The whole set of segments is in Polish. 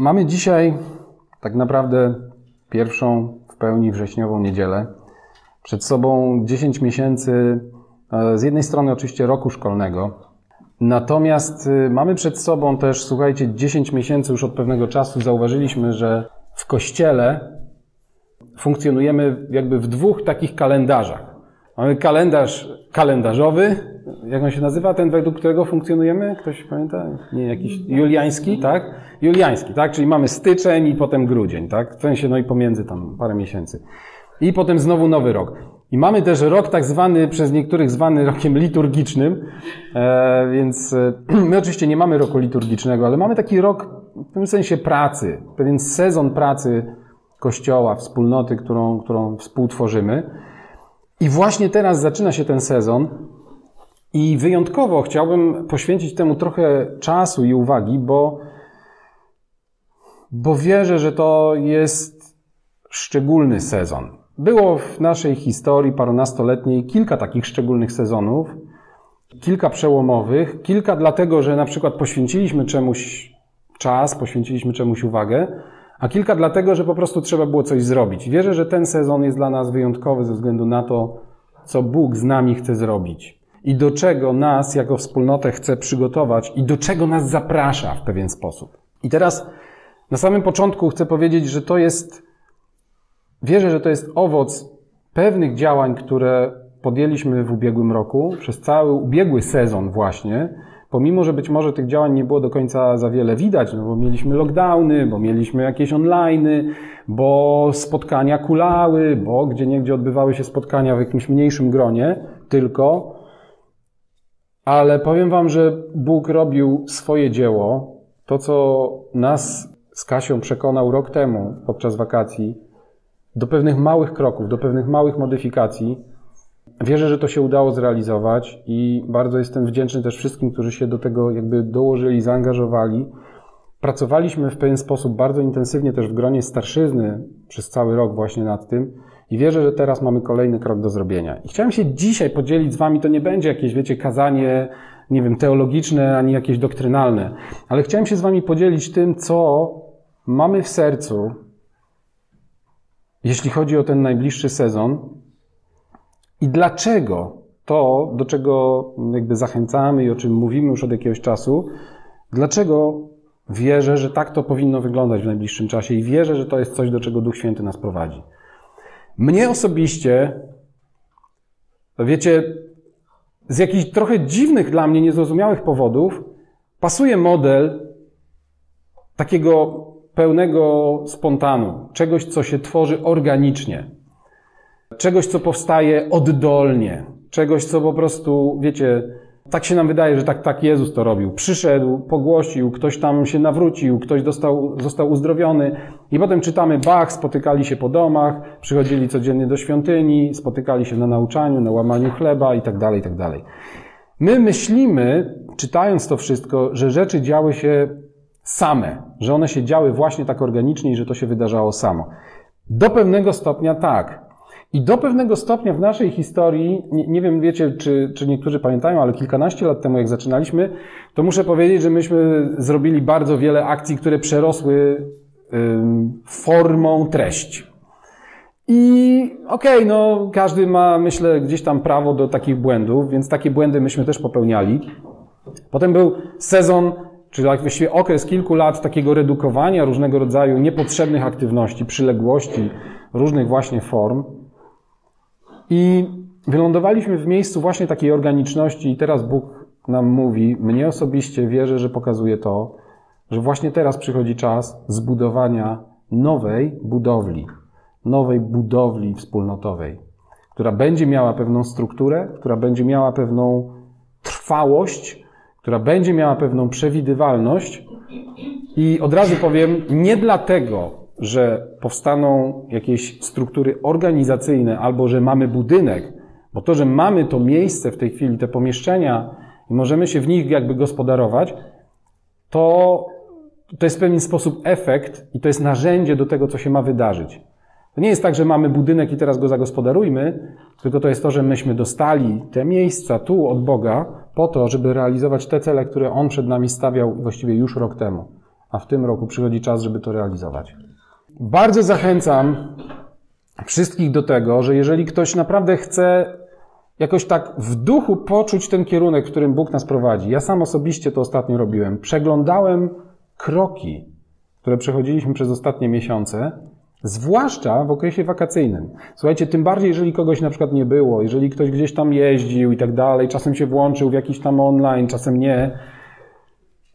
Mamy dzisiaj tak naprawdę pierwszą w pełni wrześniową niedzielę. Przed sobą 10 miesięcy, e, z jednej strony oczywiście roku szkolnego, natomiast e, mamy przed sobą też, słuchajcie, 10 miesięcy już od pewnego czasu zauważyliśmy, że w kościele funkcjonujemy jakby w dwóch takich kalendarzach. Mamy kalendarz kalendarzowy, jak on się nazywa, ten według którego funkcjonujemy? Ktoś pamięta? Nie, jakiś juliański, tak? Juliański, tak? Czyli mamy styczeń i potem grudzień, tak? W sensie, no i pomiędzy tam parę miesięcy. I potem znowu nowy rok. I mamy też rok tak zwany, przez niektórych zwany rokiem liturgicznym, e, więc e, my oczywiście nie mamy roku liturgicznego, ale mamy taki rok w pewnym sensie pracy, pewien sezon pracy Kościoła, wspólnoty, którą, którą współtworzymy. I właśnie teraz zaczyna się ten sezon i wyjątkowo chciałbym poświęcić temu trochę czasu i uwagi, bo, bo wierzę, że to jest szczególny sezon. Było w naszej historii parunastoletniej kilka takich szczególnych sezonów, kilka przełomowych, kilka dlatego, że na przykład poświęciliśmy czemuś czas, poświęciliśmy czemuś uwagę, a kilka dlatego, że po prostu trzeba było coś zrobić. Wierzę, że ten sezon jest dla nas wyjątkowy ze względu na to, co Bóg z nami chce zrobić i do czego nas jako wspólnotę chce przygotować i do czego nas zaprasza w pewien sposób. I teraz na samym początku chcę powiedzieć, że to jest, wierzę, że to jest owoc pewnych działań, które podjęliśmy w ubiegłym roku, przez cały ubiegły sezon właśnie, pomimo, że być może tych działań nie było do końca za wiele widać, no bo mieliśmy lockdowny, bo mieliśmy jakieś online'y, bo spotkania kulały, bo gdzie niegdzie odbywały się spotkania w jakimś mniejszym gronie, tylko, ale powiem Wam, że Bóg robił swoje dzieło, to co nas z Kasią przekonał rok temu podczas wakacji, do pewnych małych kroków, do pewnych małych modyfikacji, Wierzę, że to się udało zrealizować i bardzo jestem wdzięczny też wszystkim, którzy się do tego jakby dołożyli, zaangażowali. Pracowaliśmy w pewien sposób bardzo intensywnie też w gronie starszyzny przez cały rok właśnie nad tym i wierzę, że teraz mamy kolejny krok do zrobienia. I chciałem się dzisiaj podzielić z Wami, to nie będzie jakieś, wiecie, kazanie, nie wiem, teologiczne ani jakieś doktrynalne, ale chciałem się z Wami podzielić tym, co mamy w sercu, jeśli chodzi o ten najbliższy sezon, i dlaczego to, do czego jakby zachęcamy i o czym mówimy już od jakiegoś czasu, dlaczego wierzę, że tak to powinno wyglądać w najbliższym czasie i wierzę, że to jest coś, do czego Duch Święty nas prowadzi. Mnie osobiście, wiecie, z jakichś trochę dziwnych dla mnie, niezrozumiałych powodów, pasuje model takiego pełnego spontanu, czegoś, co się tworzy organicznie czegoś, co powstaje oddolnie, czegoś, co po prostu, wiecie, tak się nam wydaje, że tak, tak Jezus to robił. Przyszedł, pogłosił, ktoś tam się nawrócił, ktoś dostał, został uzdrowiony i potem czytamy, Bach, spotykali się po domach, przychodzili codziennie do świątyni, spotykali się na nauczaniu, na łamaniu chleba i tak dalej, i tak dalej. My myślimy, czytając to wszystko, że rzeczy działy się same, że one się działy właśnie tak organicznie i że to się wydarzało samo. Do pewnego stopnia tak, i do pewnego stopnia w naszej historii, nie, nie, wiem, wiecie, czy, czy niektórzy pamiętają, ale kilkanaście lat temu, jak zaczynaliśmy, to muszę powiedzieć, że myśmy zrobili bardzo wiele akcji, które przerosły ym, formą treść. I okej, okay, no każdy ma, myślę, gdzieś tam prawo do takich błędów, więc takie błędy myśmy też popełniali. Potem był sezon, czyli właściwie okres kilku lat takiego redukowania różnego rodzaju niepotrzebnych aktywności, przyległości, różnych właśnie form. I wylądowaliśmy w miejscu właśnie takiej organiczności i teraz Bóg nam mówi, mnie osobiście wierzę, że pokazuje to, że właśnie teraz przychodzi czas zbudowania nowej budowli, nowej budowli wspólnotowej, która będzie miała pewną strukturę, która będzie miała pewną trwałość, która będzie miała pewną przewidywalność. I od razu powiem, nie dlatego, że powstaną jakieś struktury organizacyjne albo że mamy budynek, bo to, że mamy to miejsce w tej chwili, te pomieszczenia i możemy się w nich jakby gospodarować, to, to jest w pewien sposób efekt i to jest narzędzie do tego, co się ma wydarzyć. To nie jest tak, że mamy budynek i teraz go zagospodarujmy, tylko to jest to, że myśmy dostali te miejsca tu od Boga po to, żeby realizować te cele, które On przed nami stawiał właściwie już rok temu. a w tym roku przychodzi czas, żeby to realizować. Bardzo zachęcam wszystkich do tego, że jeżeli ktoś naprawdę chce jakoś tak w duchu poczuć ten kierunek, którym Bóg nas prowadzi. Ja sam osobiście to ostatnio robiłem. Przeglądałem kroki, które przechodziliśmy przez ostatnie miesiące, zwłaszcza w okresie wakacyjnym. Słuchajcie, tym bardziej, jeżeli kogoś na przykład nie było, jeżeli ktoś gdzieś tam jeździł i tak dalej, czasem się włączył w jakiś tam online, czasem nie.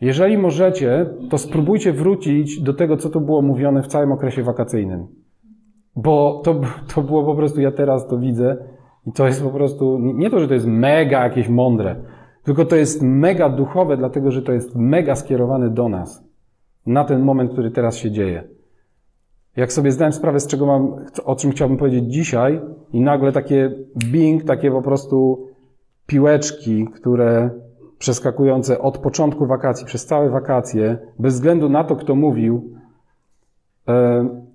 Jeżeli możecie, to spróbujcie wrócić do tego, co tu było mówione w całym okresie wakacyjnym. Bo to, to było po prostu, ja teraz to widzę, i to jest po prostu, nie to, że to jest mega jakieś mądre, tylko to jest mega duchowe, dlatego że to jest mega skierowane do nas. Na ten moment, który teraz się dzieje. Jak sobie zdałem sprawę, z czego mam, o czym chciałbym powiedzieć dzisiaj, i nagle takie bing, takie po prostu piłeczki, które przeskakujące od początku wakacji, przez całe wakacje, bez względu na to, kto mówił,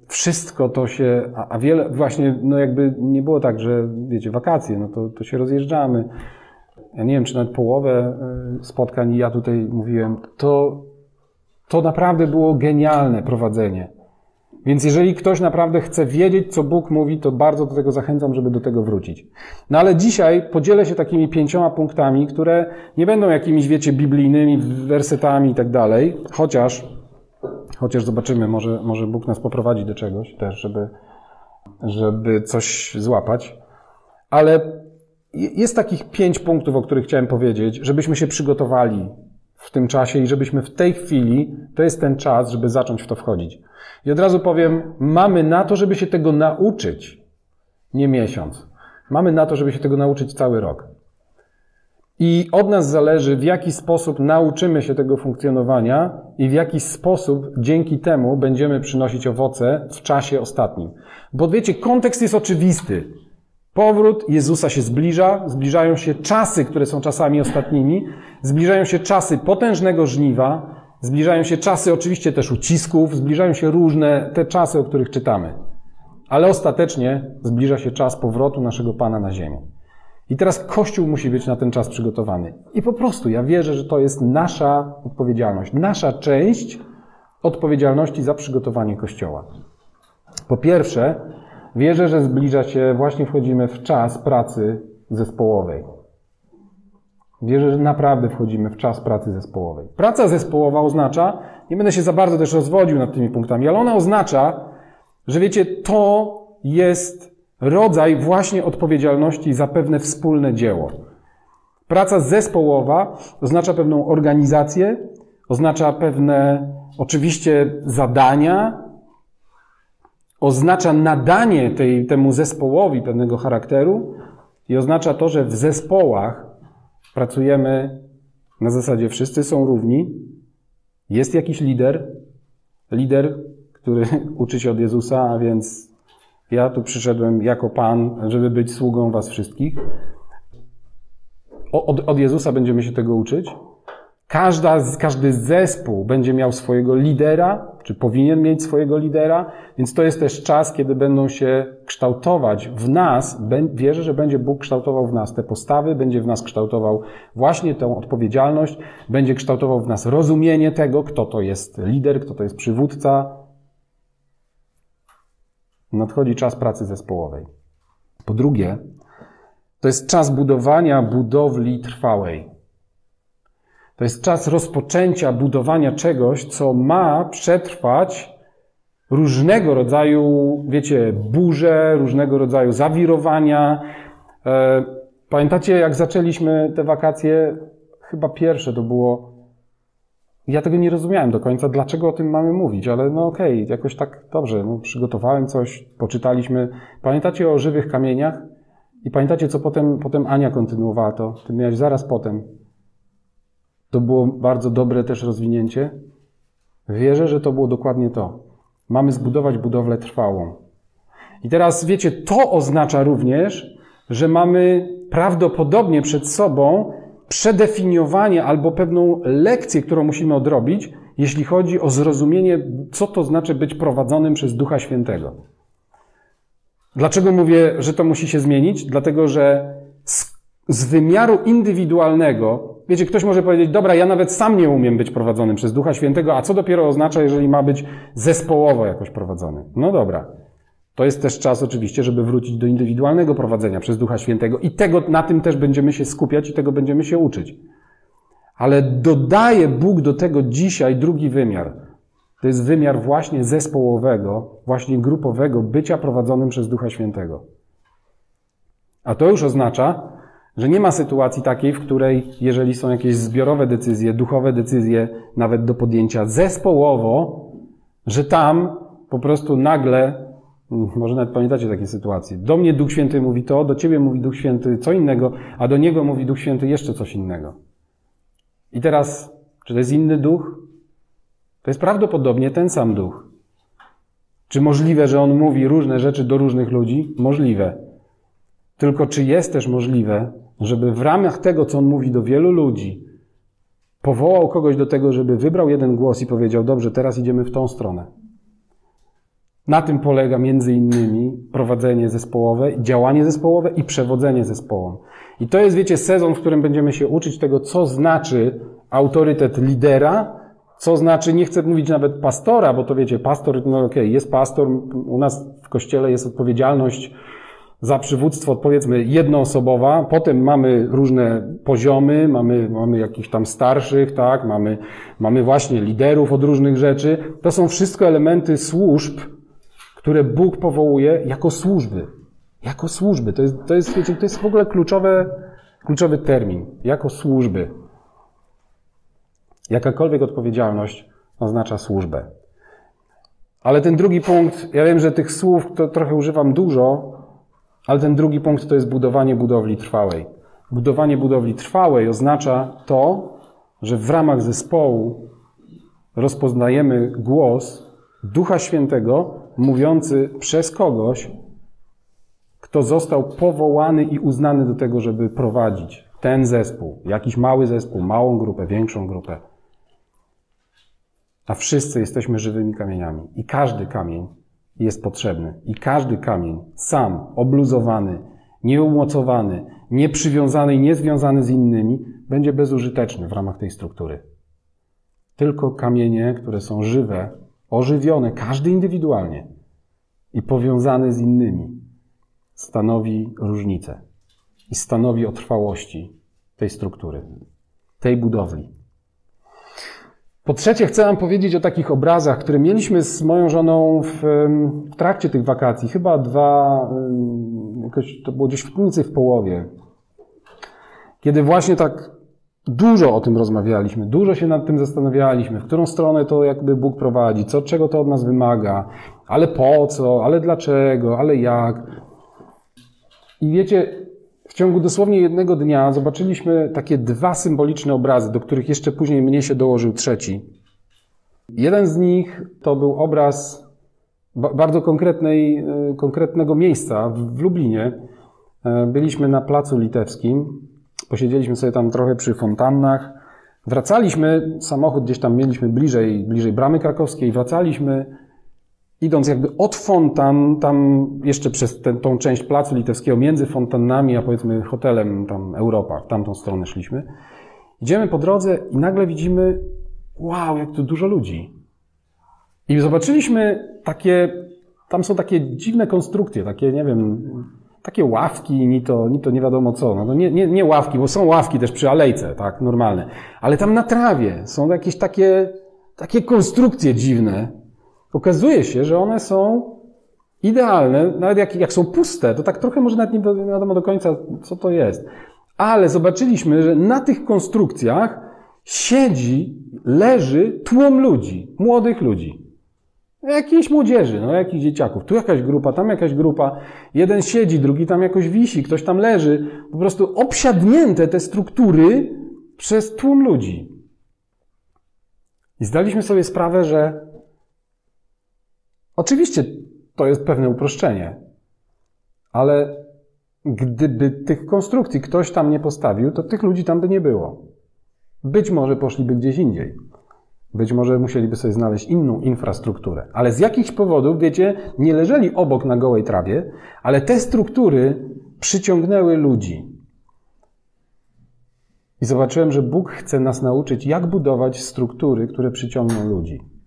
wszystko to się, a, a, wiele, właśnie, no jakby nie było tak, że wiecie, wakacje, no to, to się rozjeżdżamy. Ja nie wiem, czy nawet połowę e, spotkań ja tutaj mówiłem, to, to naprawdę było genialne prowadzenie. Więc jeżeli ktoś naprawdę chce wiedzieć, co Bóg mówi, to bardzo do tego zachęcam, żeby do tego wrócić. No ale dzisiaj podzielę się takimi pięcioma punktami, które nie będą jakimiś, wiecie, biblijnymi wersetami i tak dalej, chociaż Chociaż zobaczymy, może, może Bóg nas poprowadzi do czegoś też, żeby, żeby coś złapać. Ale jest takich pięć punktów, o których chciałem powiedzieć, żebyśmy się przygotowali w tym czasie i żebyśmy w tej chwili, to jest ten czas, żeby zacząć w to wchodzić. I od razu powiem, mamy na to, żeby się tego nauczyć, nie miesiąc. Mamy na to, żeby się tego nauczyć cały rok. I od nas zależy, w jaki sposób nauczymy się tego funkcjonowania i w jaki sposób dzięki temu będziemy przynosić owoce w czasie ostatnim. Bo wiecie, kontekst jest oczywisty. Powrót Jezusa się zbliża, zbliżają się czasy, które są czasami ostatnimi, zbliżają się czasy potężnego żniwa, zbliżają się czasy oczywiście też ucisków, zbliżają się różne te czasy, o których czytamy. Ale ostatecznie zbliża się czas powrotu naszego Pana na ziemię. I teraz Kościół musi być na ten czas przygotowany. I po prostu ja wierzę, że to jest nasza odpowiedzialność, nasza część odpowiedzialności za przygotowanie Kościoła. Po pierwsze, wierzę, że zbliża się, właśnie wchodzimy w czas pracy zespołowej. Wierzę, że naprawdę wchodzimy w czas pracy zespołowej. Praca zespołowa oznacza, nie będę się za bardzo też rozwodził nad tymi punktami, ale ona oznacza, że wiecie, to jest rodzaj właśnie odpowiedzialności za pewne wspólne dzieło. Praca zespołowa oznacza pewną organizację, oznacza pewne oczywiście zadania, oznacza nadanie tej, temu zespołowi pewnego charakteru i oznacza to, że w zespołach pracujemy na zasadzie wszyscy są równi, jest jakiś lider, lider, który uczy się od Jezusa, a więc ja tu przyszedłem jako Pan, żeby być sługą Was wszystkich. Od, od Jezusa będziemy się tego uczyć. Każda, każdy zespół będzie miał swojego lidera, czy powinien mieć swojego lidera, więc to jest też czas, kiedy będą się kształtować w nas. Wierzę, że będzie Bóg kształtował w nas te postawy, będzie w nas kształtował właśnie tę odpowiedzialność, będzie kształtował w nas rozumienie tego, kto to jest lider, kto to jest przywódca, nadchodzi czas pracy zespołowej. Po drugie, to jest czas budowania budowli trwałej. To jest czas rozpoczęcia budowania czegoś, co ma przetrwać różnego rodzaju, wiecie, burze, różnego rodzaju zawirowania. E, pamiętacie, jak zaczęliśmy te wakacje? Chyba pierwsze to było ja tego nie rozumiałem do końca, dlaczego o tym mamy mówić, ale no okej, okay, jakoś tak dobrze, no, przygotowałem coś, poczytaliśmy. Pamiętacie o żywych kamieniach? I pamiętacie, co potem, potem Ania kontynuowała to? Ty miałeś zaraz potem. To było bardzo dobre też rozwinięcie. Wierzę, że to było dokładnie to. Mamy zbudować budowlę trwałą. I teraz wiecie, to oznacza również, że mamy prawdopodobnie przed sobą przedefiniowanie albo pewną lekcję, którą musimy odrobić, jeśli chodzi o zrozumienie, co to znaczy być prowadzonym przez Ducha Świętego. Dlaczego mówię, że to musi się zmienić? Dlatego, że z, z wymiaru indywidualnego Wiecie, ktoś może powiedzieć, dobra, ja nawet sam nie umiem być prowadzonym przez Ducha Świętego, a co dopiero oznacza, jeżeli ma być zespołowo jakoś prowadzony? No dobra. To jest też czas oczywiście, żeby wrócić do indywidualnego prowadzenia przez Ducha Świętego i tego, na tym też będziemy się skupiać i tego będziemy się uczyć. Ale dodaje Bóg do tego dzisiaj drugi wymiar. To jest wymiar właśnie zespołowego, właśnie grupowego bycia prowadzonym przez Ducha Świętego. A to już oznacza, że nie ma sytuacji takiej, w której, jeżeli są jakieś zbiorowe decyzje, duchowe decyzje, nawet do podjęcia zespołowo, że tam po prostu nagle, może nawet pamiętacie takie sytuacje, do mnie Duch Święty mówi to, do ciebie mówi Duch Święty co innego, a do niego mówi Duch Święty jeszcze coś innego. I teraz, czy to jest inny duch? To jest prawdopodobnie ten sam duch. Czy możliwe, że on mówi różne rzeczy do różnych ludzi? Możliwe. Tylko czy jest też możliwe, żeby w ramach tego, co on mówi do wielu ludzi, powołał kogoś do tego, żeby wybrał jeden głos i powiedział: Dobrze, teraz idziemy w tą stronę. Na tym polega między innymi prowadzenie zespołowe, działanie zespołowe i przewodzenie zespołom. I to jest, wiecie, sezon, w którym będziemy się uczyć tego, co znaczy autorytet lidera, co znaczy, nie chcę mówić nawet pastora, bo to wiecie, pastor, no okej, okay, jest pastor, u nas w kościele jest odpowiedzialność za przywództwo, powiedzmy, jednoosobowa, potem mamy różne poziomy, mamy, mamy jakichś tam starszych, tak, mamy, mamy właśnie liderów od różnych rzeczy. To są wszystko elementy służb, które Bóg powołuje jako służby. Jako służby. To jest, to jest, wiecie, to jest w ogóle kluczowe, kluczowy termin. Jako służby. Jakakolwiek odpowiedzialność oznacza służbę. Ale ten drugi punkt, ja wiem, że tych słów to trochę używam dużo, ale ten drugi punkt to jest budowanie budowli trwałej. Budowanie budowli trwałej oznacza to, że w ramach zespołu rozpoznajemy głos Ducha Świętego mówiący przez kogoś, kto został powołany i uznany do tego, żeby prowadzić ten zespół, jakiś mały zespół, małą grupę, większą grupę. A wszyscy jesteśmy żywymi kamieniami i każdy kamień jest potrzebny. I każdy kamień, sam, obluzowany, nieumocowany, nieprzywiązany i niezwiązany z innymi, będzie bezużyteczny w ramach tej struktury. Tylko kamienie, które są żywe, ożywione, każdy indywidualnie i powiązany z innymi, stanowi różnicę i stanowi o trwałości tej struktury, tej budowli. Po trzecie, chcę Wam powiedzieć o takich obrazach, które mieliśmy z moją żoną w, w trakcie tych wakacji. Chyba dwa, jakoś to było gdzieś w w połowie. Kiedy właśnie tak dużo o tym rozmawialiśmy, dużo się nad tym zastanawialiśmy, w którą stronę to jakby Bóg prowadzi, co, czego to od nas wymaga, ale po co, ale dlaczego, ale jak. I wiecie, w ciągu dosłownie jednego dnia zobaczyliśmy takie dwa symboliczne obrazy, do których jeszcze później mnie się dołożył trzeci. Jeden z nich to był obraz bardzo konkretnej, e, konkretnego miejsca w Lublinie. E, byliśmy na Placu Litewskim, posiedzieliśmy sobie tam trochę przy fontannach. Wracaliśmy, samochód gdzieś tam mieliśmy bliżej, bliżej bramy krakowskiej, wracaliśmy idąc jakby od fontan, tam jeszcze przez tę, tą część placu litewskiego, między fontannami, a powiedzmy hotelem tam Europa, w tamtą stronę szliśmy. Idziemy po drodze i nagle widzimy, wow, jak tu dużo ludzi. I zobaczyliśmy takie, tam są takie dziwne konstrukcje, takie, nie wiem, takie ławki, ni to, ni to nie wiadomo co. No to nie, nie, nie ławki, bo są ławki też przy alejce, tak, normalne. Ale tam na trawie są jakieś takie, takie konstrukcje dziwne, Okazuje się, że one są idealne, nawet jak, jak są puste, to tak trochę może nawet nie wiadomo do końca, co to jest. Ale zobaczyliśmy, że na tych konstrukcjach siedzi, leży tłum ludzi, młodych ludzi. Jakiejś młodzieży, no jakichś dzieciaków. Tu jakaś grupa, tam jakaś grupa. Jeden siedzi, drugi tam jakoś wisi, ktoś tam leży. Po prostu obsiadnięte te struktury przez tłum ludzi. I zdaliśmy sobie sprawę, że Oczywiście to jest pewne uproszczenie, ale gdyby tych konstrukcji ktoś tam nie postawił, to tych ludzi tam by nie było. Być może poszliby gdzieś indziej. Być może musieliby sobie znaleźć inną infrastrukturę. Ale z jakichś powodów, wiecie, nie leżeli obok na gołej trawie, ale te struktury przyciągnęły ludzi. I zobaczyłem, że Bóg chce nas nauczyć, jak budować struktury, które przyciągną ludzi.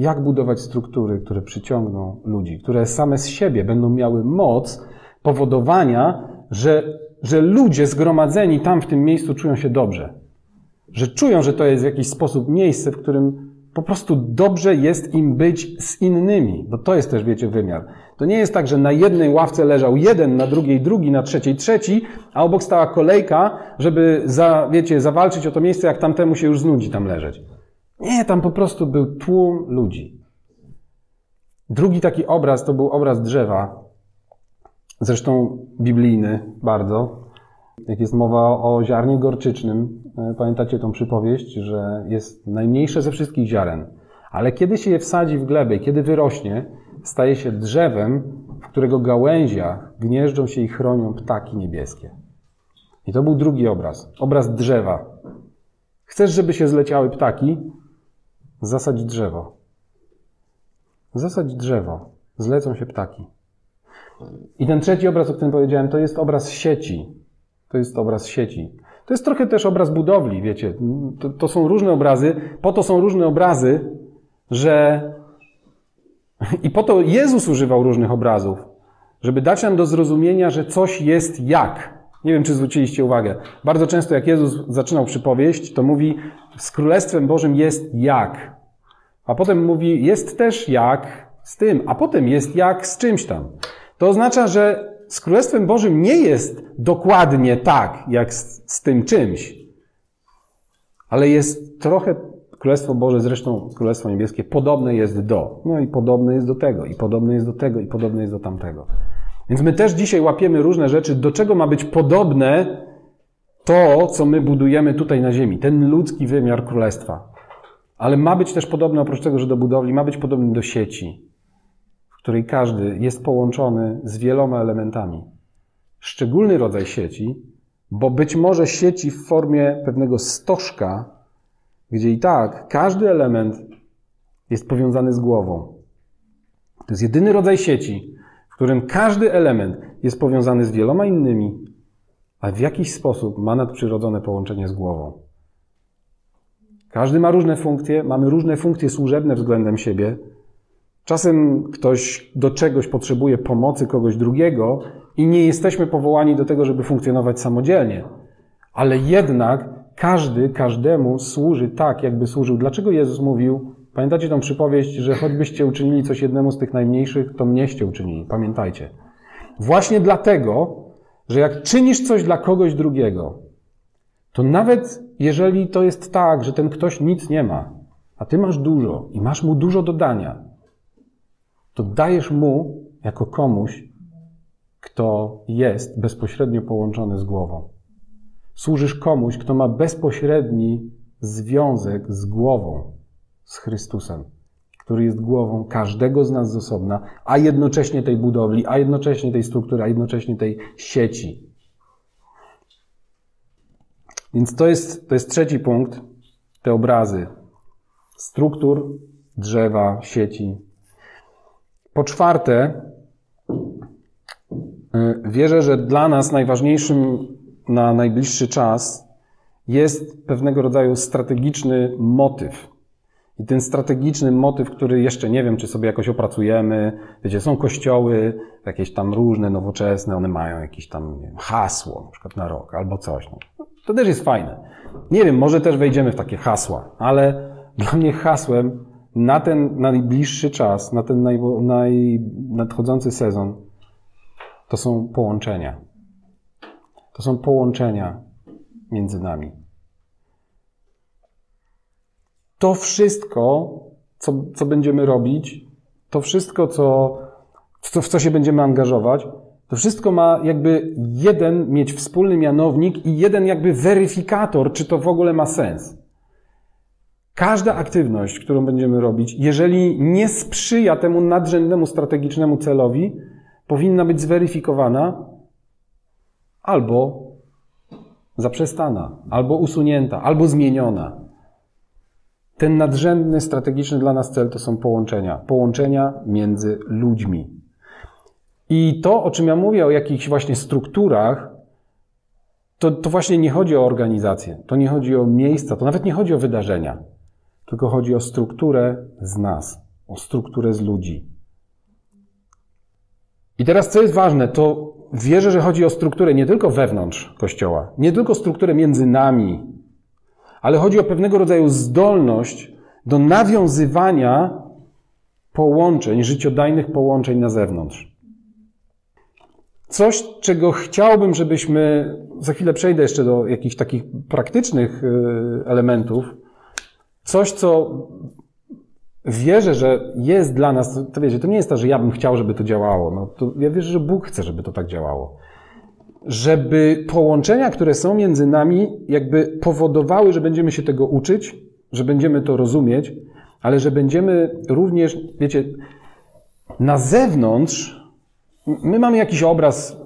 Jak budować struktury, które przyciągną ludzi, które same z siebie będą miały moc powodowania, że, że ludzie zgromadzeni tam w tym miejscu czują się dobrze. Że czują, że to jest w jakiś sposób miejsce, w którym po prostu dobrze jest im być z innymi, bo to jest też, wiecie, wymiar. To nie jest tak, że na jednej ławce leżał jeden, na drugiej drugi, na trzeciej trzeci, a obok stała kolejka, żeby, za, wiecie, zawalczyć o to miejsce, jak tamtemu się już znudzi tam leżeć. Nie, tam po prostu był tłum ludzi. Drugi taki obraz to był obraz drzewa, zresztą biblijny bardzo. Jak jest mowa o ziarnie gorczycznym, e, pamiętacie tą przypowieść, że jest najmniejsze ze wszystkich ziaren. Ale kiedy się je wsadzi w glebę i kiedy wyrośnie, staje się drzewem, w którego gałęziach gnieżdżą się i chronią ptaki niebieskie. I to był drugi obraz. Obraz drzewa. Chcesz, żeby się zleciały ptaki? Zasadź drzewo. Zasadź drzewo. Zlecą się ptaki. I ten trzeci obraz, o którym powiedziałem, to jest obraz sieci. To jest obraz sieci. To jest trochę też obraz budowli, wiecie. To, to są różne obrazy. Po to są różne obrazy, że. I po to Jezus używał różnych obrazów, żeby dać nam do zrozumienia, że coś jest jak. Nie wiem, czy zwróciliście uwagę. Bardzo często, jak Jezus zaczynał przypowieść, to mówi: Z Królestwem Bożym jest jak. A potem mówi: Jest też jak z tym, a potem jest jak z czymś tam. To oznacza, że z Królestwem Bożym nie jest dokładnie tak, jak z, z tym czymś, ale jest trochę Królestwo Boże, zresztą Królestwo Niebieskie, podobne jest do. No i podobne jest do tego, i podobne jest do tego, i podobne jest do tamtego. Więc my też dzisiaj łapiemy różne rzeczy, do czego ma być podobne to, co my budujemy tutaj na ziemi, ten ludzki wymiar królestwa. Ale ma być też podobne, oprócz tego, że do budowli, ma być podobny do sieci której każdy jest połączony z wieloma elementami. Szczególny rodzaj sieci, bo być może sieci w formie pewnego stożka, gdzie i tak każdy element jest powiązany z głową. To jest jedyny rodzaj sieci, w którym każdy element jest powiązany z wieloma innymi, a w jakiś sposób ma nadprzyrodzone połączenie z głową. Każdy ma różne funkcje, mamy różne funkcje służebne względem siebie, Czasem ktoś do czegoś potrzebuje pomocy kogoś drugiego i nie jesteśmy powołani do tego, żeby funkcjonować samodzielnie. Ale jednak każdy każdemu służy tak, jakby służył. Dlaczego Jezus mówił, pamiętacie tą przypowieść, że choćbyście uczynili coś jednemu z tych najmniejszych, to mnieście uczynili. Pamiętajcie. Właśnie dlatego, że jak czynisz coś dla kogoś drugiego, to nawet jeżeli to jest tak, że ten ktoś nic nie ma, a ty masz dużo i masz mu dużo do dania, to dajesz mu jako komuś, kto jest bezpośrednio połączony z głową. Służysz komuś, kto ma bezpośredni związek z głową, z Chrystusem, który jest głową każdego z nas z osobna, a jednocześnie tej budowli, a jednocześnie tej struktury, a jednocześnie tej sieci. Więc to jest, to jest trzeci punkt, te obrazy struktur, drzewa, sieci, po czwarte, y, wierzę, że dla nas najważniejszym na najbliższy czas jest pewnego rodzaju strategiczny motyw. I ten strategiczny motyw, który jeszcze nie wiem, czy sobie jakoś opracujemy, wiecie, są kościoły, jakieś tam różne, nowoczesne, one mają jakieś tam wiem, hasło, na przykład na rok, albo coś. No. To też jest fajne. Nie wiem, może też wejdziemy w takie hasła, ale dla mnie hasłem na ten najbliższy czas, na ten naj, naj, nadchodzący sezon, to są połączenia. To są połączenia między nami. To wszystko, co, co będziemy robić, to wszystko, co, co, w co się będziemy angażować, to wszystko ma jakby jeden mieć wspólny mianownik i jeden jakby weryfikator, czy to w ogóle ma sens. Każda aktywność, którą będziemy robić, jeżeli nie sprzyja temu nadrzędnemu strategicznemu celowi, powinna być zweryfikowana albo zaprzestana, albo usunięta, albo zmieniona. Ten nadrzędny, strategiczny dla nas cel to są połączenia. Połączenia między ludźmi. I to, o czym ja mówię, o jakichś właśnie strukturach, to, to właśnie nie chodzi o organizację, to nie chodzi o miejsca, to nawet nie chodzi o wydarzenia, tylko chodzi o strukturę z nas, o strukturę z ludzi. I teraz, co jest ważne, to wierzę, że chodzi o strukturę nie tylko wewnątrz Kościoła, nie tylko strukturę między nami, ale chodzi o pewnego rodzaju zdolność do nawiązywania połączeń, życiodajnych połączeń na zewnątrz. Coś, czego chciałbym, żebyśmy, za chwilę przejdę jeszcze do jakichś takich praktycznych y, elementów, coś, co wierzę, że jest dla nas, to wiecie, to nie jest to, że ja bym chciał, żeby to działało. No, to ja wierzę, że Bóg chce, żeby to tak działało. Żeby połączenia, które są między nami, jakby powodowały, że będziemy się tego uczyć, że będziemy to rozumieć, ale że będziemy również, wiecie, na zewnątrz, my mamy jakiś obraz,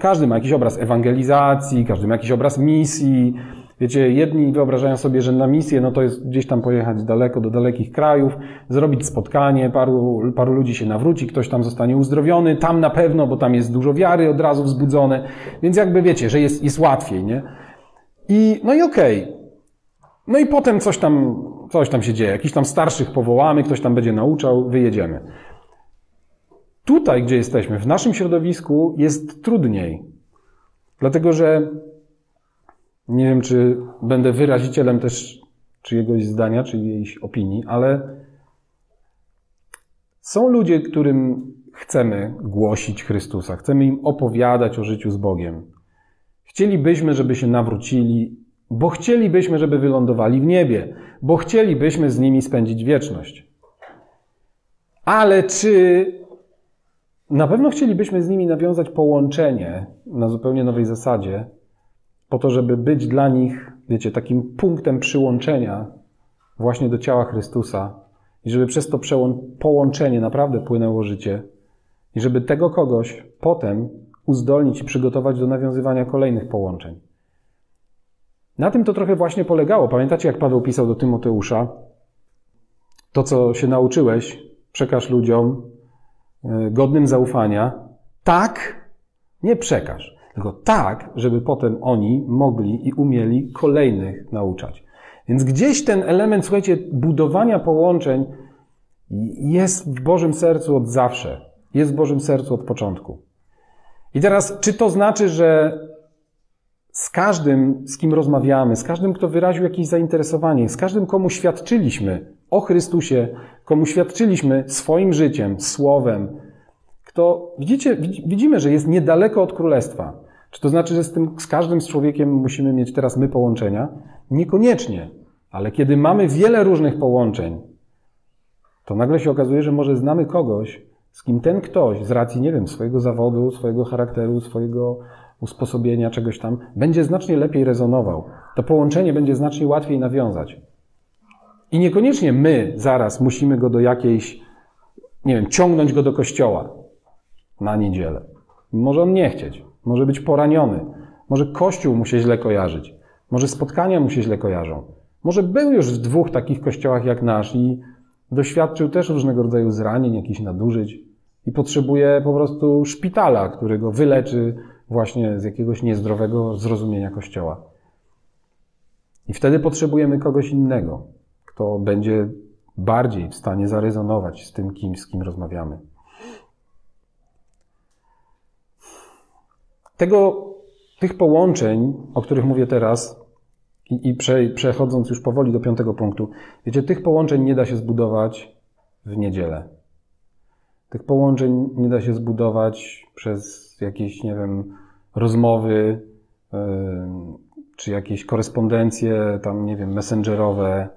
każdy ma jakiś obraz ewangelizacji, każdy ma jakiś obraz misji, Wiecie, jedni wyobrażają sobie, że na misję no to jest gdzieś tam pojechać daleko, do dalekich krajów, zrobić spotkanie, paru, paru ludzi się nawróci, ktoś tam zostanie uzdrowiony, tam na pewno, bo tam jest dużo wiary od razu wzbudzone, więc jakby wiecie, że jest, jest łatwiej, nie? I, no i okej. Okay. No i potem coś tam, coś tam się dzieje, jakiś tam starszych powołamy, ktoś tam będzie nauczał, wyjedziemy. Tutaj, gdzie jesteśmy, w naszym środowisku jest trudniej. Dlatego, że nie wiem, czy będę wyrazicielem też czyjegoś zdania, czyjejś opinii, ale są ludzie, którym chcemy głosić Chrystusa, chcemy im opowiadać o życiu z Bogiem. Chcielibyśmy, żeby się nawrócili, bo chcielibyśmy, żeby wylądowali w niebie, bo chcielibyśmy z nimi spędzić wieczność. Ale czy na pewno chcielibyśmy z nimi nawiązać połączenie na zupełnie nowej zasadzie, po to, żeby być dla nich, wiecie, takim punktem przyłączenia właśnie do ciała Chrystusa i żeby przez to połączenie naprawdę płynęło życie i żeby tego kogoś potem uzdolnić i przygotować do nawiązywania kolejnych połączeń. Na tym to trochę właśnie polegało. Pamiętacie, jak Paweł pisał do Tymoteusza? To, co się nauczyłeś, przekaż ludziom e, godnym zaufania. Tak, nie przekaż. Tylko tak, żeby potem oni mogli i umieli kolejnych nauczać. Więc gdzieś ten element, słuchajcie, budowania połączeń jest w Bożym sercu od zawsze. Jest w Bożym sercu od początku. I teraz, czy to znaczy, że z każdym, z kim rozmawiamy, z każdym, kto wyraził jakieś zainteresowanie, z każdym, komu świadczyliśmy o Chrystusie, komu świadczyliśmy swoim życiem, słowem, kto, widzicie, widzimy, że jest niedaleko od królestwa. Czy to znaczy, że z, tym, z każdym z człowiekiem musimy mieć teraz my połączenia? Niekoniecznie. Ale kiedy mamy wiele różnych połączeń, to nagle się okazuje, że może znamy kogoś, z kim ten ktoś z racji, nie wiem, swojego zawodu, swojego charakteru, swojego usposobienia, czegoś tam, będzie znacznie lepiej rezonował. To połączenie będzie znacznie łatwiej nawiązać. I niekoniecznie my zaraz musimy go do jakiejś, nie wiem, ciągnąć go do kościoła na niedzielę. Może on nie chcieć. Może być poraniony. Może kościół mu się źle kojarzyć. Może spotkania mu się źle kojarzą. Może był już w dwóch takich kościołach jak nasz i doświadczył też różnego rodzaju zranień, jakichś nadużyć i potrzebuje po prostu szpitala, który go wyleczy właśnie z jakiegoś niezdrowego zrozumienia kościoła. I wtedy potrzebujemy kogoś innego, kto będzie bardziej w stanie zarezonować z tym kimś, z kim rozmawiamy. Tego, tych połączeń, o których mówię teraz, i, i prze, przechodząc już powoli do piątego punktu, wiecie, tych połączeń nie da się zbudować w niedzielę. Tych połączeń nie da się zbudować przez jakieś, nie wiem, rozmowy, yy, czy jakieś korespondencje, tam, nie wiem, messengerowe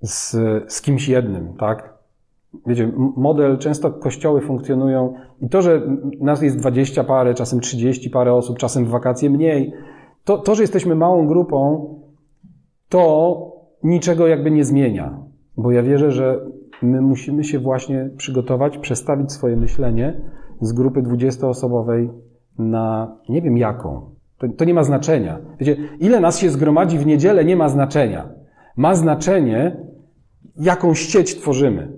z, z kimś jednym, tak? Wiecie, model, często kościoły funkcjonują i to, że nas jest dwadzieścia parę, czasem trzydzieści parę osób, czasem w wakacje mniej, to, to, że jesteśmy małą grupą, to niczego jakby nie zmienia. Bo ja wierzę, że my musimy się właśnie przygotować, przestawić swoje myślenie z grupy dwudziestoosobowej na nie wiem jaką. To, to nie ma znaczenia. Wiecie, ile nas się zgromadzi w niedzielę, nie ma znaczenia. Ma znaczenie, jaką sieć tworzymy.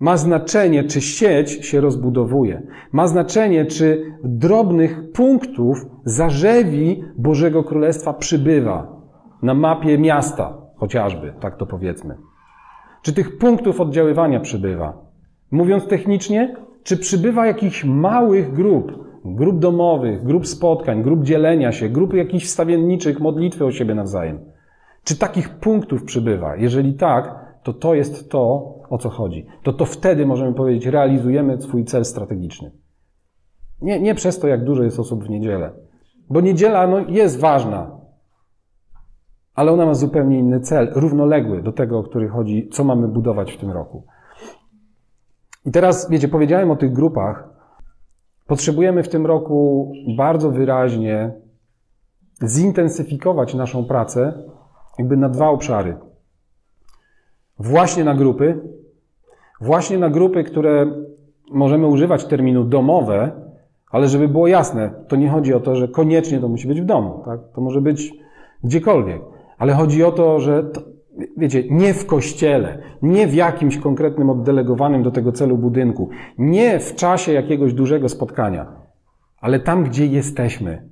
Ma znaczenie, czy sieć się rozbudowuje. Ma znaczenie, czy drobnych punktów zarzewi Bożego Królestwa przybywa na mapie miasta, chociażby, tak to powiedzmy. Czy tych punktów oddziaływania przybywa? Mówiąc technicznie, czy przybywa jakichś małych grup, grup domowych, grup spotkań, grup dzielenia się, grup jakichś wstawienniczych, modlitwy o siebie nawzajem? Czy takich punktów przybywa? Jeżeli tak, to to jest to, o co chodzi. To to wtedy możemy powiedzieć, realizujemy swój cel strategiczny. Nie, nie przez to, jak dużo jest osób w niedzielę. Bo niedziela no, jest ważna, ale ona ma zupełnie inny cel, równoległy do tego, o który chodzi, co mamy budować w tym roku. I teraz, wiecie, powiedziałem o tych grupach. Potrzebujemy w tym roku bardzo wyraźnie zintensyfikować naszą pracę jakby na dwa obszary. Właśnie na grupy, właśnie na grupy, które możemy używać terminu domowe, ale żeby było jasne, to nie chodzi o to, że koniecznie to musi być w domu, tak? To może być gdziekolwiek. Ale chodzi o to, że to, wiecie, nie w kościele, nie w jakimś konkretnym oddelegowanym do tego celu budynku, nie w czasie jakiegoś dużego spotkania, ale tam, gdzie jesteśmy.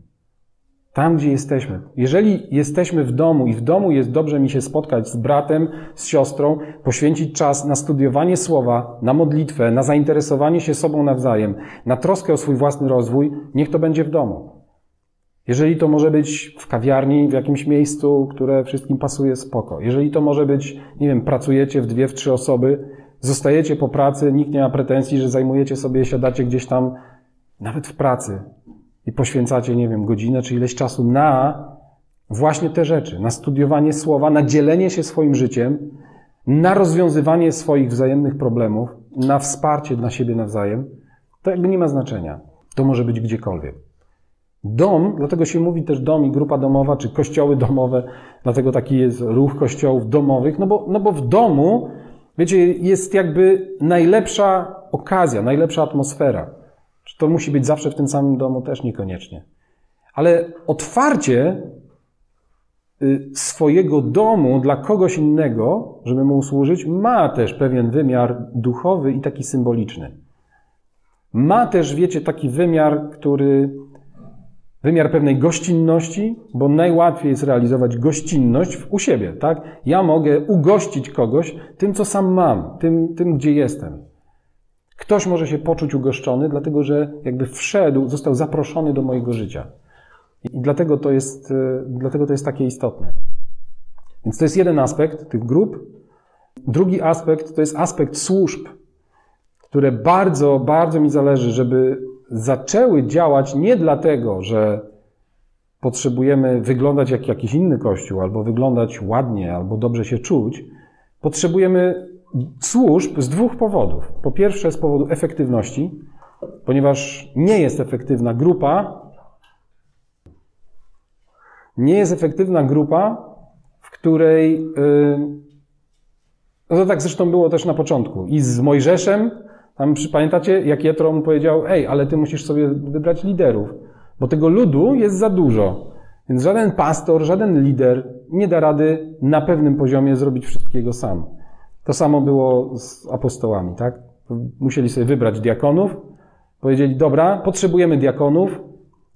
Tam, gdzie jesteśmy. Jeżeli jesteśmy w domu i w domu jest dobrze mi się spotkać z bratem, z siostrą, poświęcić czas na studiowanie słowa, na modlitwę, na zainteresowanie się sobą nawzajem, na troskę o swój własny rozwój, niech to będzie w domu. Jeżeli to może być w kawiarni, w jakimś miejscu, które wszystkim pasuje, spoko. Jeżeli to może być, nie wiem, pracujecie w dwie, w trzy osoby, zostajecie po pracy, nikt nie ma pretensji, że zajmujecie sobie, siadacie gdzieś tam, nawet w pracy i poświęcacie, nie wiem, godzinę czy ileś czasu na właśnie te rzeczy, na studiowanie słowa, na dzielenie się swoim życiem, na rozwiązywanie swoich wzajemnych problemów, na wsparcie dla siebie nawzajem, to jakby nie ma znaczenia. To może być gdziekolwiek. Dom, dlatego się mówi też dom i grupa domowa, czy kościoły domowe, dlatego taki jest ruch kościołów domowych, no bo, no bo w domu, wiecie, jest jakby najlepsza okazja, najlepsza atmosfera. Czy to musi być zawsze w tym samym domu? Też niekoniecznie. Ale otwarcie y, swojego domu dla kogoś innego, żeby mu usłużyć, ma też pewien wymiar duchowy i taki symboliczny. Ma też, wiecie, taki wymiar, który wymiar pewnej gościnności, bo najłatwiej jest realizować gościnność u siebie, tak? Ja mogę ugościć kogoś tym, co sam mam, tym, tym gdzie jestem. Ktoś może się poczuć ugoszczony, dlatego że jakby wszedł, został zaproszony do mojego życia. I dlatego to jest, e, dlatego to jest takie istotne. Więc to jest jeden aspekt tych grup. Drugi aspekt to jest aspekt służb, które bardzo, bardzo mi zależy, żeby zaczęły działać nie dlatego, że potrzebujemy wyglądać jak jakiś inny kościół, albo wyglądać ładnie, albo dobrze się czuć. Potrzebujemy służb z dwóch powodów. Po pierwsze, z powodu efektywności, ponieważ nie jest efektywna grupa, nie jest efektywna grupa, w której. Yy, no to tak zresztą było też na początku. I z Mojżeszem, tam pamiętacie, jak Jetro mu powiedział: Ej, ale ty musisz sobie wybrać liderów, bo tego ludu jest za dużo. Więc żaden pastor, żaden lider nie da rady na pewnym poziomie zrobić wszystkiego sam. To samo było z apostołami, tak? Musieli sobie wybrać diakonów, powiedzieli, dobra, potrzebujemy diakonów,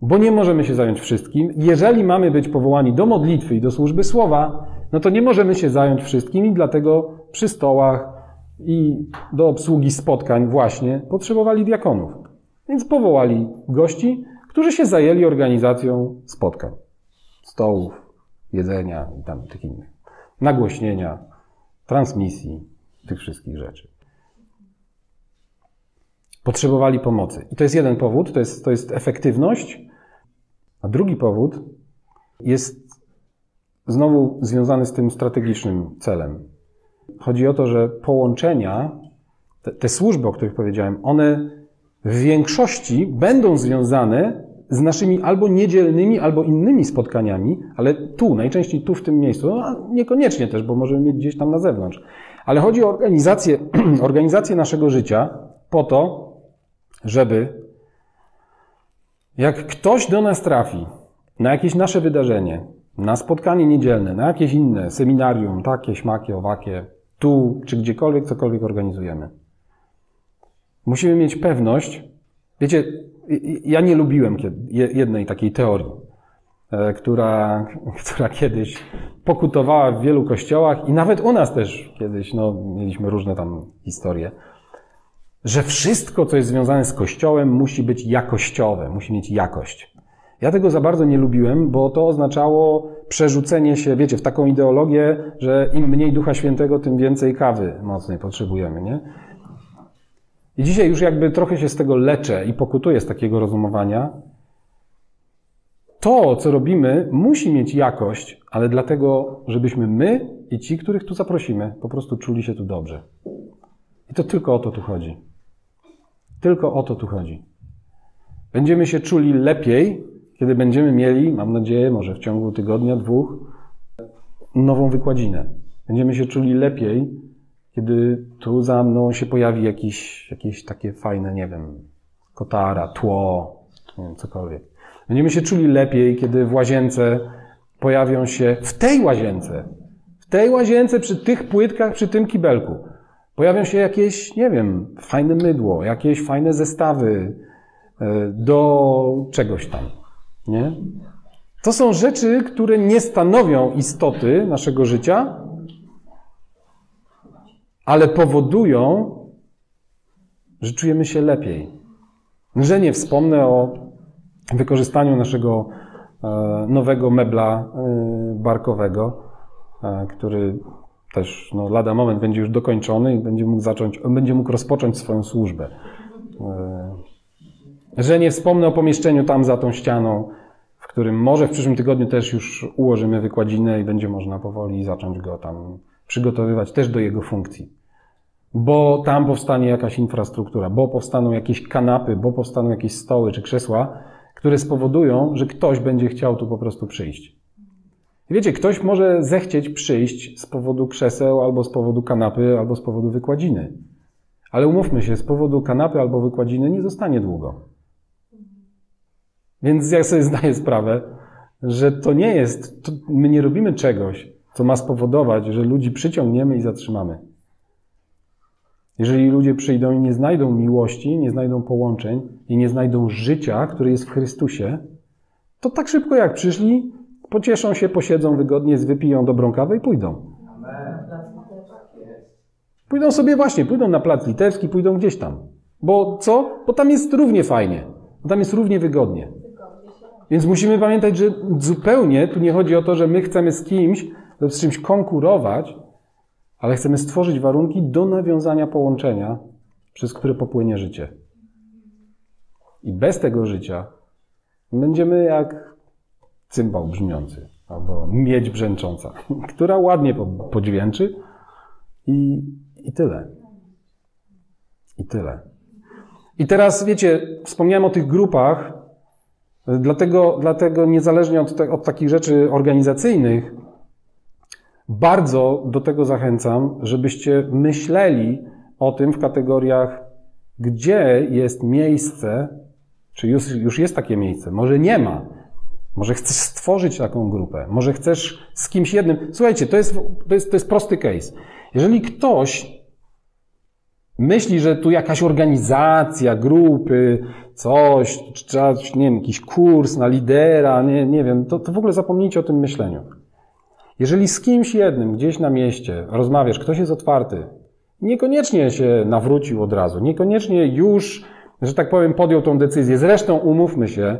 bo nie możemy się zająć wszystkim. Jeżeli mamy być powołani do modlitwy i do służby słowa, no to nie możemy się zająć wszystkim i dlatego przy stołach i do obsługi spotkań właśnie potrzebowali diakonów. Więc powołali gości, którzy się zajęli organizacją spotkań, stołów, jedzenia i tam tych innych, nagłośnienia, transmisji, tych wszystkich rzeczy. Potrzebowali pomocy. I to jest jeden powód, to jest, to jest efektywność. A drugi powód jest znowu związany z tym strategicznym celem. Chodzi o to, że połączenia, te, te służby, o których powiedziałem, one w większości będą związane z naszymi albo niedzielnymi, albo innymi spotkaniami, ale tu, najczęściej tu w tym miejscu, no, niekoniecznie też, bo możemy mieć gdzieś tam na zewnątrz. Ale chodzi o organizację, organizację naszego życia po to, żeby jak ktoś do nas trafi na jakieś nasze wydarzenie, na spotkanie niedzielne, na jakieś inne seminarium, takie, śmakie, owakie, tu czy gdziekolwiek, cokolwiek organizujemy, Musimy mieć pewność. Wiecie, ja nie lubiłem jednej takiej teorii, e, która, która kiedyś pokutowała w wielu kościołach i nawet u nas też kiedyś, no, mieliśmy różne tam historie, że wszystko, co jest związane z kościołem, musi być jakościowe, musi mieć jakość. Ja tego za bardzo nie lubiłem, bo to oznaczało przerzucenie się, wiecie, w taką ideologię, że im mniej Ducha Świętego, tym więcej kawy mocnej potrzebujemy, nie? I dzisiaj już jakby trochę się z tego leczę i pokutuję z takiego rozumowania. To, co robimy, musi mieć jakość, ale dlatego, żebyśmy my i ci, których tu zaprosimy, po prostu czuli się tu dobrze. I to tylko o to tu chodzi. Tylko o to tu chodzi. Będziemy się czuli lepiej, kiedy będziemy mieli, mam nadzieję, może w ciągu tygodnia, dwóch, nową wykładzinę. Będziemy się czuli lepiej, kiedy tu za mną się pojawi jakiś, jakieś takie fajne, nie wiem, kotara, tło, nie wiem, cokolwiek. Będziemy się czuli lepiej, kiedy w łazience pojawią się, w tej łazience, w tej łazience, przy tych płytkach, przy tym kibelku, pojawią się jakieś, nie wiem, fajne mydło, jakieś fajne zestawy e, do czegoś tam. Nie? To są rzeczy, które nie stanowią istoty naszego życia, ale powodują, że czujemy się lepiej. Że nie wspomnę o wykorzystaniu naszego e, nowego mebla e, barkowego, e, który też no, lada moment będzie już dokończony i będzie mógł zacząć, będzie mógł rozpocząć swoją służbę. Że nie wspomnę o pomieszczeniu tam za tą ścianą, w którym może w przyszłym tygodniu też już ułożymy wykładzinę i będzie można powoli zacząć go tam przygotowywać też do jego funkcji. Bo tam powstanie jakaś infrastruktura, bo powstaną jakieś kanapy, bo powstaną jakieś stoły czy krzesła, które spowodują, że ktoś będzie chciał tu po prostu przyjść. Wiecie, ktoś może zechcieć przyjść z powodu krzeseł, albo z powodu kanapy, albo z powodu wykładziny. Ale umówmy się, z powodu kanapy albo wykładziny nie zostanie długo. Więc ja sobie zdaję sprawę, że to nie jest, to my nie robimy czegoś, co ma spowodować, że ludzi przyciągniemy i zatrzymamy. Jeżeli ludzie przyjdą i nie znajdą miłości, nie znajdą połączeń i nie znajdą życia, które jest w Chrystusie, to tak szybko jak przyszli, pocieszą się, posiedzą wygodnie, wypiją dobrą kawę i pójdą. Pójdą sobie właśnie, pójdą na plac litewski, pójdą gdzieś tam. Bo co? Bo tam jest równie fajnie. Bo tam jest równie wygodnie. Więc musimy pamiętać, że zupełnie tu nie chodzi o to, że my chcemy z kimś, z czymś konkurować, ale chcemy stworzyć warunki do nawiązania połączenia, przez które popłynie życie. I bez tego życia będziemy jak cymbał brzmiący, albo miedź brzęcząca, która ładnie podźwięczy i, i tyle. I tyle. I teraz, wiecie, wspomniałem o tych grupach, dlatego, dlatego niezależnie od, te, od takich rzeczy organizacyjnych, bardzo do tego zachęcam, żebyście myśleli o tym w kategoriach, gdzie jest miejsce, czy już, już jest takie miejsce, może nie ma. Może chcesz stworzyć taką grupę, może chcesz z kimś jednym. Słuchajcie, to jest, to jest, to jest prosty case. Jeżeli ktoś myśli, że tu jakaś organizacja, grupy, coś, czy trzeba, nie wiem, jakiś kurs na lidera, nie, nie wiem, to, to w ogóle zapomnijcie o tym myśleniu. Jeżeli z kimś jednym gdzieś na mieście rozmawiasz, ktoś jest otwarty, niekoniecznie się nawrócił od razu, niekoniecznie już, że tak powiem, podjął tą decyzję. Zresztą umówmy się,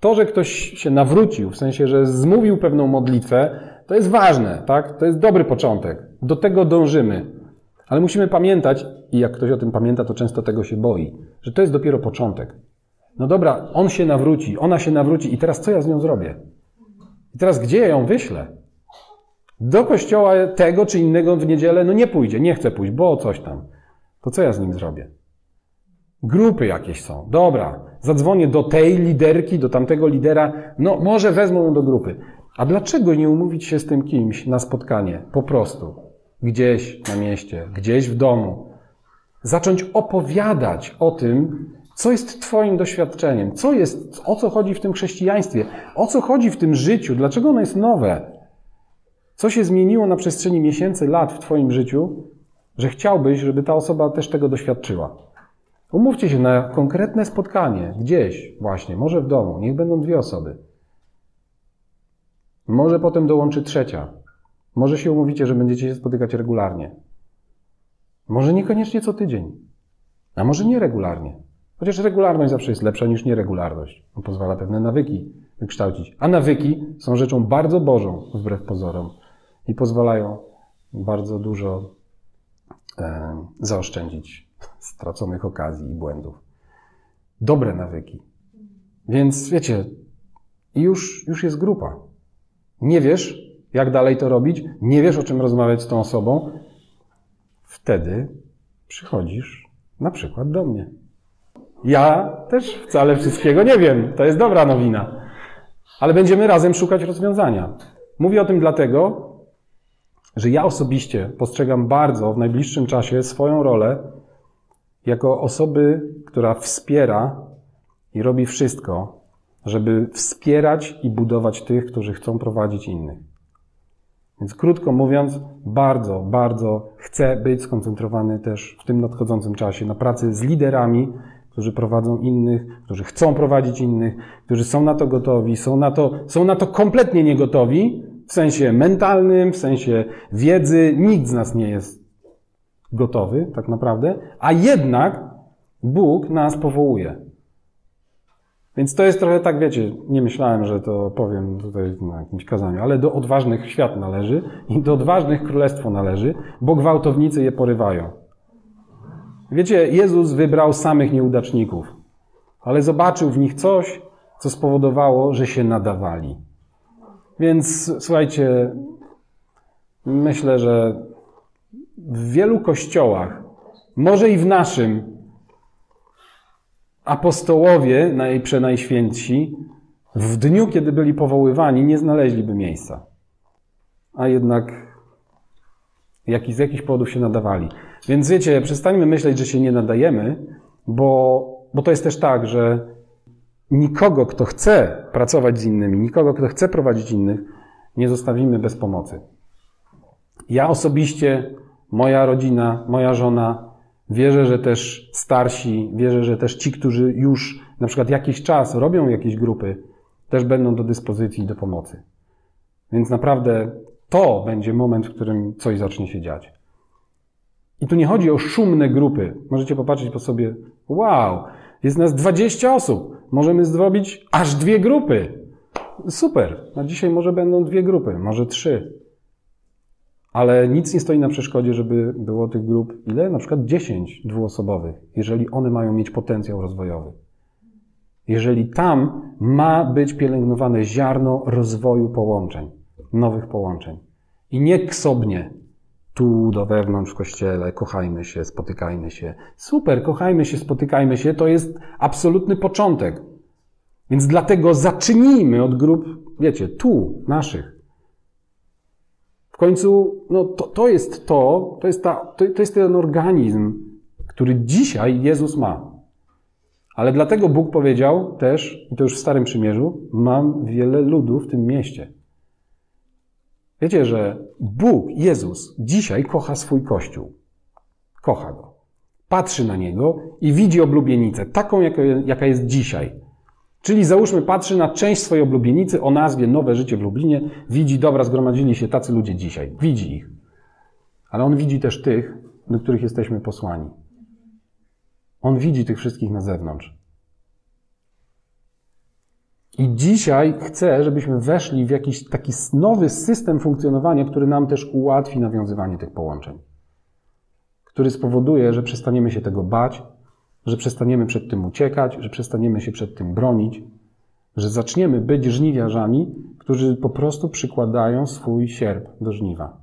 to, że ktoś się nawrócił, w sensie, że zmówił pewną modlitwę, to jest ważne, tak? To jest dobry początek. Do tego dążymy. Ale musimy pamiętać, i jak ktoś o tym pamięta, to często tego się boi, że to jest dopiero początek. No dobra, on się nawróci, ona się nawróci i teraz co ja z nią zrobię? I teraz gdzie ja ją wyślę? Do kościoła tego czy innego w niedzielę, no nie pójdzie, nie chce pójść, bo coś tam. To co ja z nim zrobię? Grupy jakieś są. Dobra, zadzwonię do tej liderki, do tamtego lidera, no może wezmą ją do grupy. A dlaczego nie umówić się z tym kimś na spotkanie? Po prostu. Gdzieś na mieście, gdzieś w domu. Zacząć opowiadać o tym, co jest Twoim doświadczeniem, co jest, o co chodzi w tym chrześcijaństwie, o co chodzi w tym życiu, dlaczego ono jest nowe. Co się zmieniło na przestrzeni miesięcy, lat w Twoim życiu, że chciałbyś, żeby ta osoba też tego doświadczyła? Umówcie się na konkretne spotkanie, gdzieś właśnie, może w domu, niech będą dwie osoby. Może potem dołączy trzecia. Może się umówicie, że będziecie się spotykać regularnie. Może niekoniecznie co tydzień, a może nieregularnie. Chociaż regularność zawsze jest lepsza niż nieregularność. On pozwala pewne nawyki wykształcić. A nawyki są rzeczą bardzo bożą, wbrew pozorom, i pozwalają bardzo dużo e, zaoszczędzić straconych okazji i błędów. Dobre nawyki. Więc wiecie, już, już jest grupa. Nie wiesz, jak dalej to robić, nie wiesz, o czym rozmawiać z tą osobą, wtedy przychodzisz na przykład do mnie. Ja też wcale wszystkiego nie wiem. To jest dobra nowina. Ale będziemy razem szukać rozwiązania. Mówię o tym dlatego, że ja osobiście postrzegam bardzo w najbliższym czasie swoją rolę jako osoby, która wspiera i robi wszystko, żeby wspierać i budować tych, którzy chcą prowadzić innych. Więc krótko mówiąc, bardzo, bardzo chcę być skoncentrowany też w tym nadchodzącym czasie na pracy z liderami, którzy prowadzą innych, którzy chcą prowadzić innych, którzy są na to gotowi, są na to, są na to kompletnie niegotowi, w sensie mentalnym, w sensie wiedzy. Nikt z nas nie jest gotowy, tak naprawdę, a jednak Bóg nas powołuje. Więc to jest trochę tak, wiecie, nie myślałem, że to powiem tutaj na jakimś kazaniu, ale do odważnych świat należy i do odważnych królestwo należy, bo gwałtownicy je porywają. Wiecie, Jezus wybrał samych nieudaczników, ale zobaczył w nich coś, co spowodowało, że się nadawali. Więc słuchajcie, myślę, że w wielu kościołach, może i w naszym, apostołowie, najprzenajświętsi, w dniu, kiedy byli powoływani, nie znaleźliby miejsca. A jednak jak, z jakichś powodów się nadawali. Więc wiecie, przestańmy myśleć, że się nie nadajemy, bo, bo to jest też tak, że nikogo, kto chce pracować z innymi, nikogo, kto chce prowadzić innych, nie zostawimy bez pomocy. Ja osobiście, moja rodzina, moja żona, wierzę, że też starsi, wierzę, że też ci, którzy już na przykład jakiś czas robią jakieś grupy, też będą do dyspozycji do pomocy. Więc naprawdę to będzie moment, w którym coś zacznie się dziać. I tu nie chodzi o szumne grupy. Możecie popatrzeć po sobie, wow, jest nas 20 osób. Możemy zrobić aż dwie grupy. Super. Na dzisiaj może będą dwie grupy, może trzy. Ale nic nie stoi na przeszkodzie, żeby było tych grup, ile? Na przykład 10 dwuosobowych, jeżeli one mają mieć potencjał rozwojowy. Jeżeli tam ma być pielęgnowane ziarno rozwoju połączeń, nowych połączeń. I nie ksobnie, tu do wewnątrz w kościele, kochajmy się, spotykajmy się. Super, kochajmy się, spotykajmy się, to jest absolutny początek. Więc dlatego zacznijmy od grup, wiecie, tu, naszych. W końcu, no to, to jest to, to jest, ta, to, to jest ten organizm, który dzisiaj Jezus ma. Ale dlatego Bóg powiedział też, i to już w Starym Przymierzu, mam wiele ludu w tym mieście. Wiecie, że Bóg, Jezus, dzisiaj kocha swój Kościół. Kocha go. Patrzy na niego i widzi oblubienicę, taką, jaka jest dzisiaj. Czyli załóżmy, patrzy na część swojej oblubienicy o nazwie Nowe Życie w Lublinie, widzi, dobra, zgromadzili się tacy ludzie dzisiaj. Widzi ich. Ale on widzi też tych, do których jesteśmy posłani. On widzi tych wszystkich na zewnątrz. I dzisiaj chcę, żebyśmy weszli w jakiś taki nowy system funkcjonowania, który nam też ułatwi nawiązywanie tych połączeń. Który spowoduje, że przestaniemy się tego bać, że przestaniemy przed tym uciekać, że przestaniemy się przed tym bronić, że zaczniemy być żniwiarzami, którzy po prostu przykładają swój sierp do żniwa.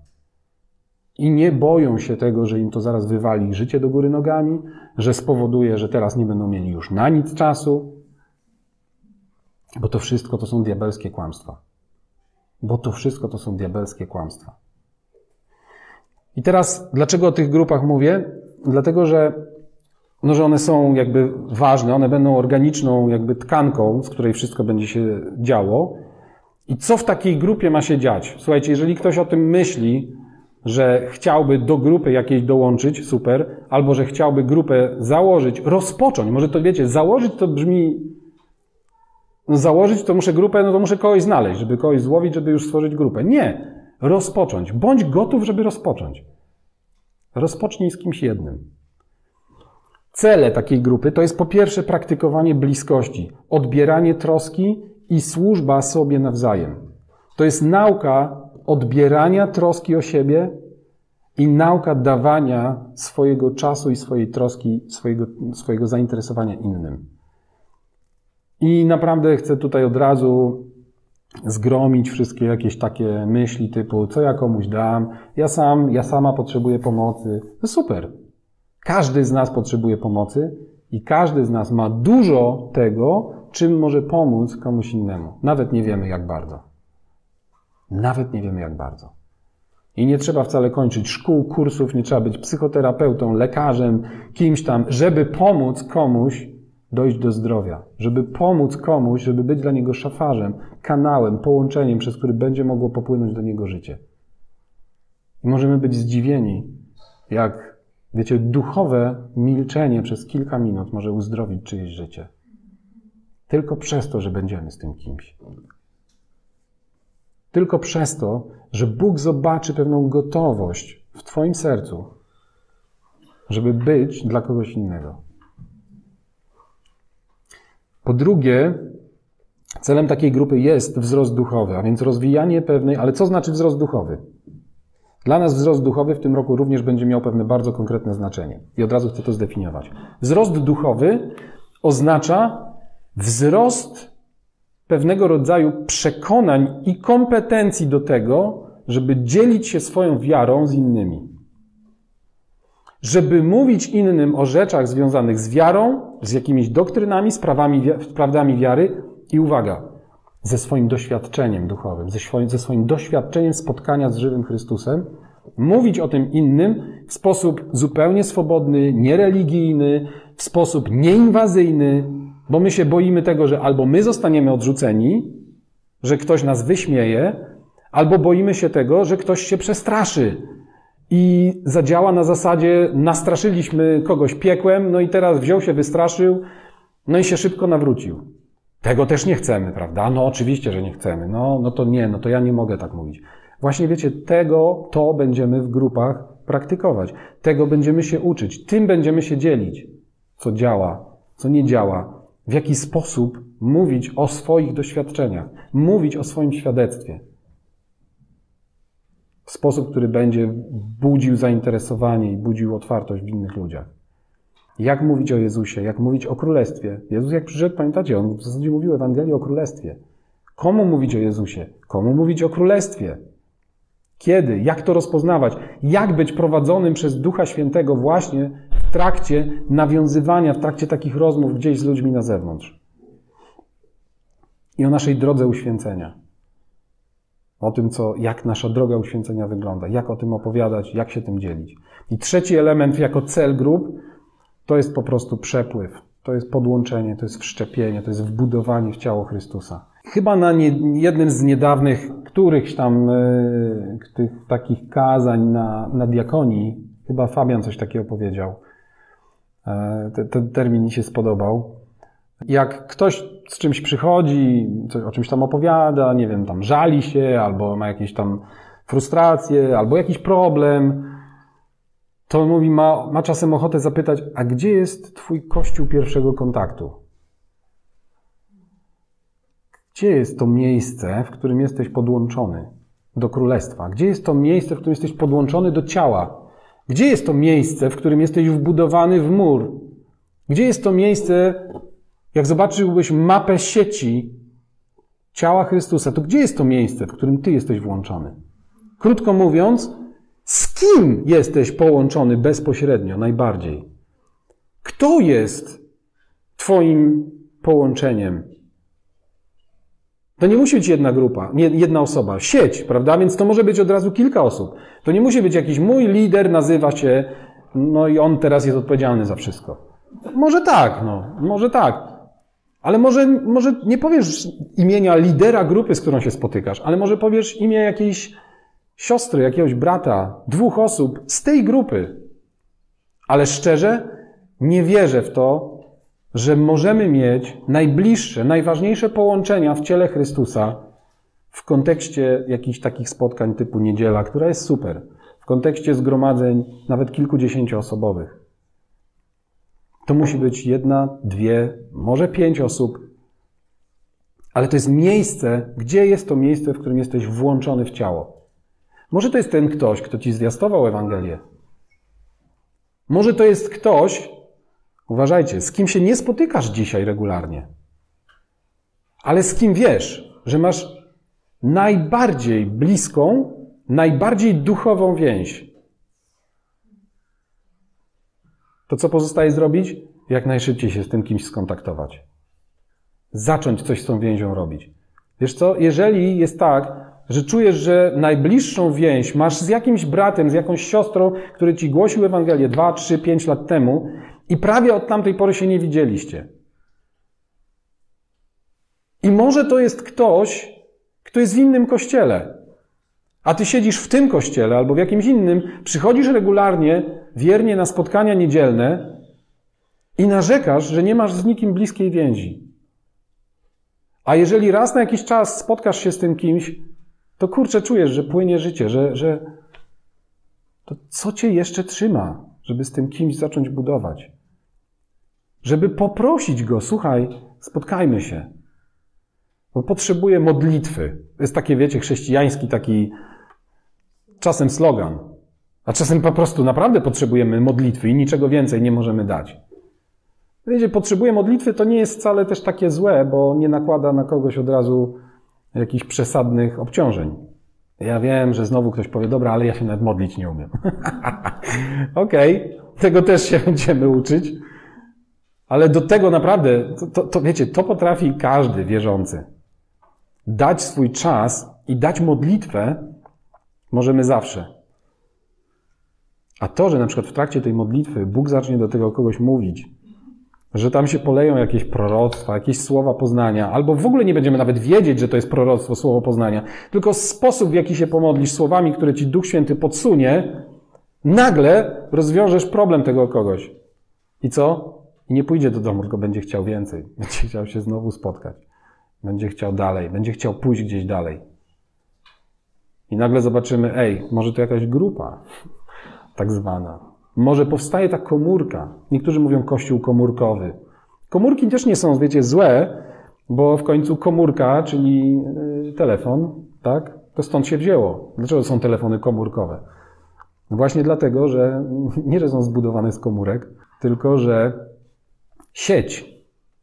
I nie boją się tego, że im to zaraz wywali życie do góry nogami, że spowoduje, że teraz nie będą mieli już na nic czasu, bo to wszystko to są diabelskie kłamstwa. Bo to wszystko to są diabelskie kłamstwa. I teraz, dlaczego o tych grupach mówię? Dlatego, że, no, że one są jakby ważne, one będą organiczną jakby tkanką, z której wszystko będzie się działo. I co w takiej grupie ma się dziać? Słuchajcie, jeżeli ktoś o tym myśli, że chciałby do grupy jakiejś dołączyć, super, albo że chciałby grupę założyć, rozpocząć. Może to wiecie, założyć to brzmi. No założyć to muszę grupę, no to muszę kogoś znaleźć, żeby kogoś złowić, żeby już stworzyć grupę. Nie. Rozpocząć. Bądź gotów, żeby rozpocząć. Rozpocznij z kimś jednym. Cele takiej grupy to jest po pierwsze praktykowanie bliskości, odbieranie troski i służba sobie nawzajem. To jest nauka odbierania troski o siebie i nauka dawania swojego czasu i swojej troski, swojego, swojego zainteresowania innym. I naprawdę chcę tutaj od razu zgromić wszystkie jakieś takie myśli typu, co ja komuś dam, ja sam, ja sama potrzebuję pomocy. To super. Każdy z nas potrzebuje pomocy i każdy z nas ma dużo tego, czym może pomóc komuś innemu. Nawet nie wiemy jak bardzo. Nawet nie wiemy jak bardzo. I nie trzeba wcale kończyć szkół, kursów, nie trzeba być psychoterapeutą, lekarzem, kimś tam, żeby pomóc komuś dojść do zdrowia, żeby pomóc komuś, żeby być dla niego szafarzem, kanałem, połączeniem, przez który będzie mogło popłynąć do niego życie. I możemy być zdziwieni, jak, wiecie, duchowe milczenie przez kilka minut może uzdrowić czyjeś życie. Tylko przez to, że będziemy z tym kimś. Tylko przez to, że Bóg zobaczy pewną gotowość w Twoim sercu, żeby być dla kogoś innego. Po drugie, celem takiej grupy jest wzrost duchowy, a więc rozwijanie pewnej, ale co znaczy wzrost duchowy? Dla nas wzrost duchowy w tym roku również będzie miał pewne bardzo konkretne znaczenie. I od razu chcę to zdefiniować. Wzrost duchowy oznacza wzrost pewnego rodzaju przekonań i kompetencji do tego, żeby dzielić się swoją wiarą z innymi. Żeby mówić innym o rzeczach związanych z wiarą, z jakimiś doktrynami, sprawami, prawdami wiary i uwaga, ze swoim doświadczeniem duchowym, ze swoim, ze swoim doświadczeniem spotkania z żywym Chrystusem, mówić o tym innym w sposób zupełnie swobodny, niereligijny, w sposób nieinwazyjny, bo my się boimy tego, że albo my zostaniemy odrzuceni, że ktoś nas wyśmieje, albo boimy się tego, że ktoś się przestraszy i zadziała na zasadzie nastraszyliśmy kogoś piekłem, no i teraz wziął się, wystraszył, no i się szybko nawrócił. Tego też nie chcemy, prawda? No oczywiście, że nie chcemy. No, no to nie, no to ja nie mogę tak mówić. Właśnie wiecie, tego to będziemy w grupach praktykować. Tego będziemy się uczyć. Tym będziemy się dzielić. Co działa, co nie działa. W jaki sposób mówić o swoich doświadczeniach. Mówić o swoim świadectwie w sposób, który będzie budził zainteresowanie i budził otwartość w innych ludziach. Jak mówić o Jezusie, jak mówić o Królestwie. Jezus jak przyszedł, pamiętacie, on w zasadzie mówił Ewangelię o Królestwie. Komu mówić o Jezusie? Komu mówić o Królestwie? Kiedy? Jak to rozpoznawać? Jak być prowadzonym przez Ducha Świętego właśnie w trakcie nawiązywania, w trakcie takich rozmów gdzieś z ludźmi na zewnątrz? I o naszej drodze uświęcenia o tym, co, jak nasza droga uświęcenia wygląda, jak o tym opowiadać, jak się tym dzielić. I trzeci element jako cel grup to jest po prostu przepływ, to jest podłączenie, to jest wszczepienie, to jest wbudowanie w ciało Chrystusa. Chyba na nie, jednym z niedawnych którychś tam y, tych takich kazań na, na diakonii, chyba Fabian coś takiego powiedział. E, ten termin mi się spodobał. Jak ktoś z czymś przychodzi, coś, o czymś tam opowiada, nie wiem, tam żali się, albo ma jakieś tam frustracje, albo jakiś problem, to mówi, ma, ma czasem ochotę zapytać, a gdzie jest Twój kościół pierwszego kontaktu? Gdzie jest to miejsce, w którym jesteś podłączony do królestwa? Gdzie jest to miejsce, w którym jesteś podłączony do ciała? Gdzie jest to miejsce, w którym jesteś wbudowany w mur? Gdzie jest to miejsce, jak zobaczyłbyś mapę sieci ciała Chrystusa, to gdzie jest to miejsce, w którym Ty jesteś włączony? Krótko mówiąc, z kim jesteś połączony bezpośrednio najbardziej? Kto jest Twoim połączeniem? To nie musi być jedna grupa, jedna osoba, sieć, prawda? Więc to może być od razu kilka osób. To nie musi być jakiś mój lider, nazywa się, no i on teraz jest odpowiedzialny za wszystko. Może tak, no, może tak. Ale może, może nie powiesz imienia lidera grupy, z którą się spotykasz, ale może powiesz imię jakiejś siostry, jakiegoś brata, dwóch osób z tej grupy. Ale szczerze, nie wierzę w to, że możemy mieć najbliższe, najważniejsze połączenia w ciele Chrystusa w kontekście jakichś takich spotkań typu niedziela, która jest super, w kontekście zgromadzeń nawet kilkudziesięcioosobowych. To musi być jedna, dwie, może pięć osób, ale to jest miejsce, gdzie jest to miejsce, w którym jesteś włączony w ciało. Może to jest ten ktoś, kto ci zwiastował Ewangelię. Może to jest ktoś, uważajcie, z kim się nie spotykasz dzisiaj regularnie, ale z kim wiesz, że masz najbardziej bliską, najbardziej duchową więź. To co pozostaje zrobić? Jak najszybciej się z tym kimś skontaktować. Zacząć coś z tą więzią robić. Wiesz co? Jeżeli jest tak, że czujesz, że najbliższą więź masz z jakimś bratem, z jakąś siostrą, który ci głosił Ewangelię 2, 3, 5 lat temu i prawie od tamtej pory się nie widzieliście. I może to jest ktoś, kto jest w innym kościele, a ty siedzisz w tym kościele albo w jakimś innym, przychodzisz regularnie, wiernie na spotkania niedzielne i narzekasz, że nie masz z nikim bliskiej więzi. A jeżeli raz na jakiś czas spotkasz się z tym kimś, to kurczę czujesz, że płynie życie, że, że to co cię jeszcze trzyma, żeby z tym kimś zacząć budować? Żeby poprosić go, słuchaj, spotkajmy się. Bo potrzebuję modlitwy. To jest takie, wiecie, chrześcijański taki czasem slogan. A czasem po prostu naprawdę potrzebujemy modlitwy i niczego więcej nie możemy dać. Wiecie, potrzebuję modlitwy to nie jest wcale też takie złe, bo nie nakłada na kogoś od razu jakichś przesadnych obciążeń. Ja wiem, że znowu ktoś powie, dobra, ale ja się nawet modlić nie umiem. Okej, okay, tego też się będziemy uczyć. Ale do tego naprawdę, to, to, to wiecie, to potrafi każdy wierzący. Dać swój czas i dać modlitwę możemy zawsze. A to, że na przykład w trakcie tej modlitwy Bóg zacznie do tego kogoś mówić, że tam się poleją jakieś proroctwa, jakieś słowa poznania, albo w ogóle nie będziemy nawet wiedzieć, że to jest proroctwo, słowo poznania, tylko sposób, w jaki się pomodlisz słowami, które ci Duch Święty podsunie, nagle rozwiążesz problem tego kogoś. I co? I nie pójdzie do domu, tylko będzie chciał więcej. Będzie chciał się znowu spotkać. Będzie chciał dalej, będzie chciał pójść gdzieś dalej. I nagle zobaczymy, ej, może to jakaś grupa, tak zwana. Może powstaje ta komórka. Niektórzy mówią kościół komórkowy. Komórki też nie są, wiecie, złe, bo w końcu komórka, czyli y, telefon, tak, to stąd się wzięło. Dlaczego są telefony komórkowe? Właśnie dlatego, że nie, że są zbudowane z komórek, tylko że sieć,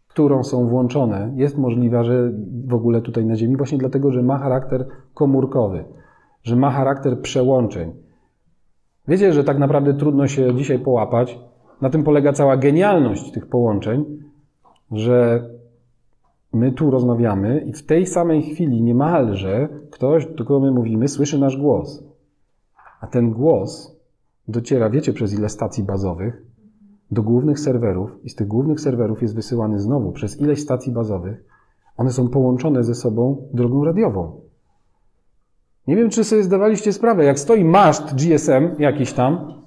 którą są włączone, jest możliwa, że w ogóle tutaj na Ziemi, właśnie dlatego, że ma charakter komórkowy, że ma charakter przełączeń. Wiecie, że tak naprawdę trudno się dzisiaj połapać. Na tym polega cała genialność tych połączeń, że my tu rozmawiamy i w tej samej chwili niemalże ktoś, do kogo my mówimy, słyszy nasz głos. A ten głos dociera, wiecie, przez ile stacji bazowych? Do głównych serwerów i z tych głównych serwerów jest wysyłany znowu przez ileś stacji bazowych. One są połączone ze sobą drogą radiową. Nie wiem, czy sobie zdawaliście sprawę, jak stoi maszt GSM jakiś tam,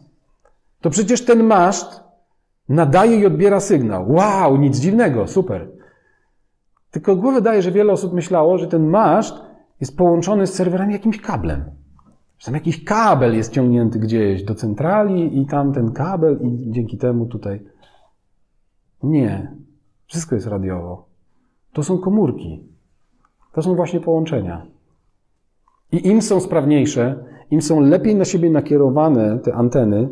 to przecież ten maszt nadaje i odbiera sygnał. Wow, nic dziwnego, super. Tylko głowę daje, że wiele osób myślało, że ten maszt jest połączony z serwerami jakimś kablem. Że tam jakiś kabel jest ciągnięty gdzieś do centrali i tam ten kabel i dzięki temu tutaj. Nie. Wszystko jest radiowo. To są komórki. To są właśnie połączenia. I im są sprawniejsze, im są lepiej na siebie nakierowane te anteny,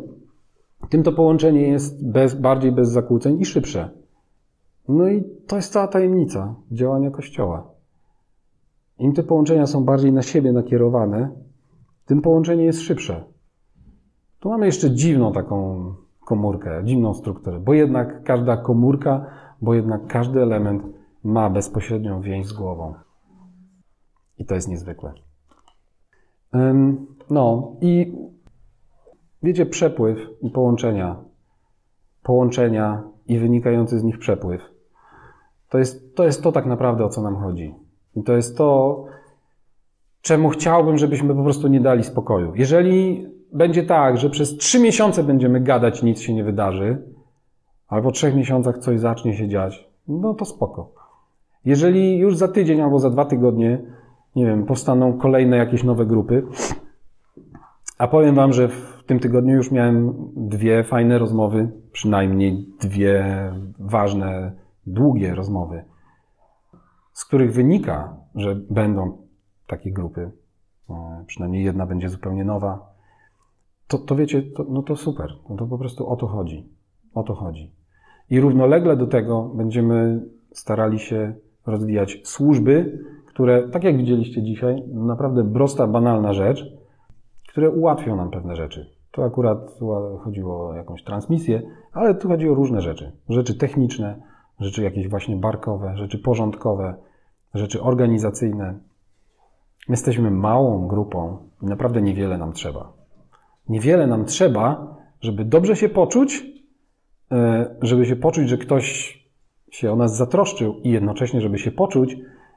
tym to połączenie jest bez, bardziej bez zakłóceń i szybsze. No i to jest cała tajemnica działania Kościoła. Im te połączenia są bardziej na siebie nakierowane, tym połączenie jest szybsze. Tu mamy jeszcze dziwną taką komórkę, dziwną strukturę, bo jednak każda komórka, bo jednak każdy element ma bezpośrednią więź z głową. I to jest niezwykłe. No i wiecie, przepływ i połączenia, połączenia i wynikający z nich przepływ. To jest, to jest to tak naprawdę, o co nam chodzi. I to jest to, czemu chciałbym, żebyśmy po prostu nie dali spokoju. Jeżeli będzie tak, że przez trzy miesiące będziemy gadać nic się nie wydarzy, albo w trzech miesiącach coś zacznie się dziać, no to spoko. Jeżeli już za tydzień albo za dwa tygodnie, nie wiem, powstaną kolejne jakieś nowe grupy, a powiem Wam, że w tym tygodniu już miałem dwie fajne rozmowy, przynajmniej dwie ważne, długie rozmowy, z których wynika, że będą takie grupy. E, przynajmniej jedna będzie zupełnie nowa. To, to wiecie, to, no to super. No to po prostu o to chodzi. O to chodzi. I równolegle do tego będziemy starali się rozwijać służby, które, tak jak widzieliście dzisiaj, naprawdę prosta, banalna rzecz, które ułatwią nam pewne rzeczy. To akurat chodziło o jakąś transmisję, ale tu chodzi o różne rzeczy. Rzeczy techniczne, rzeczy jakieś właśnie barkowe, rzeczy porządkowe, rzeczy organizacyjne. My jesteśmy małą grupą i naprawdę niewiele nam trzeba. Niewiele nam trzeba, żeby dobrze się poczuć, e, żeby się poczuć, że ktoś się o nas zatroszczył i jednocześnie, żeby się poczuć,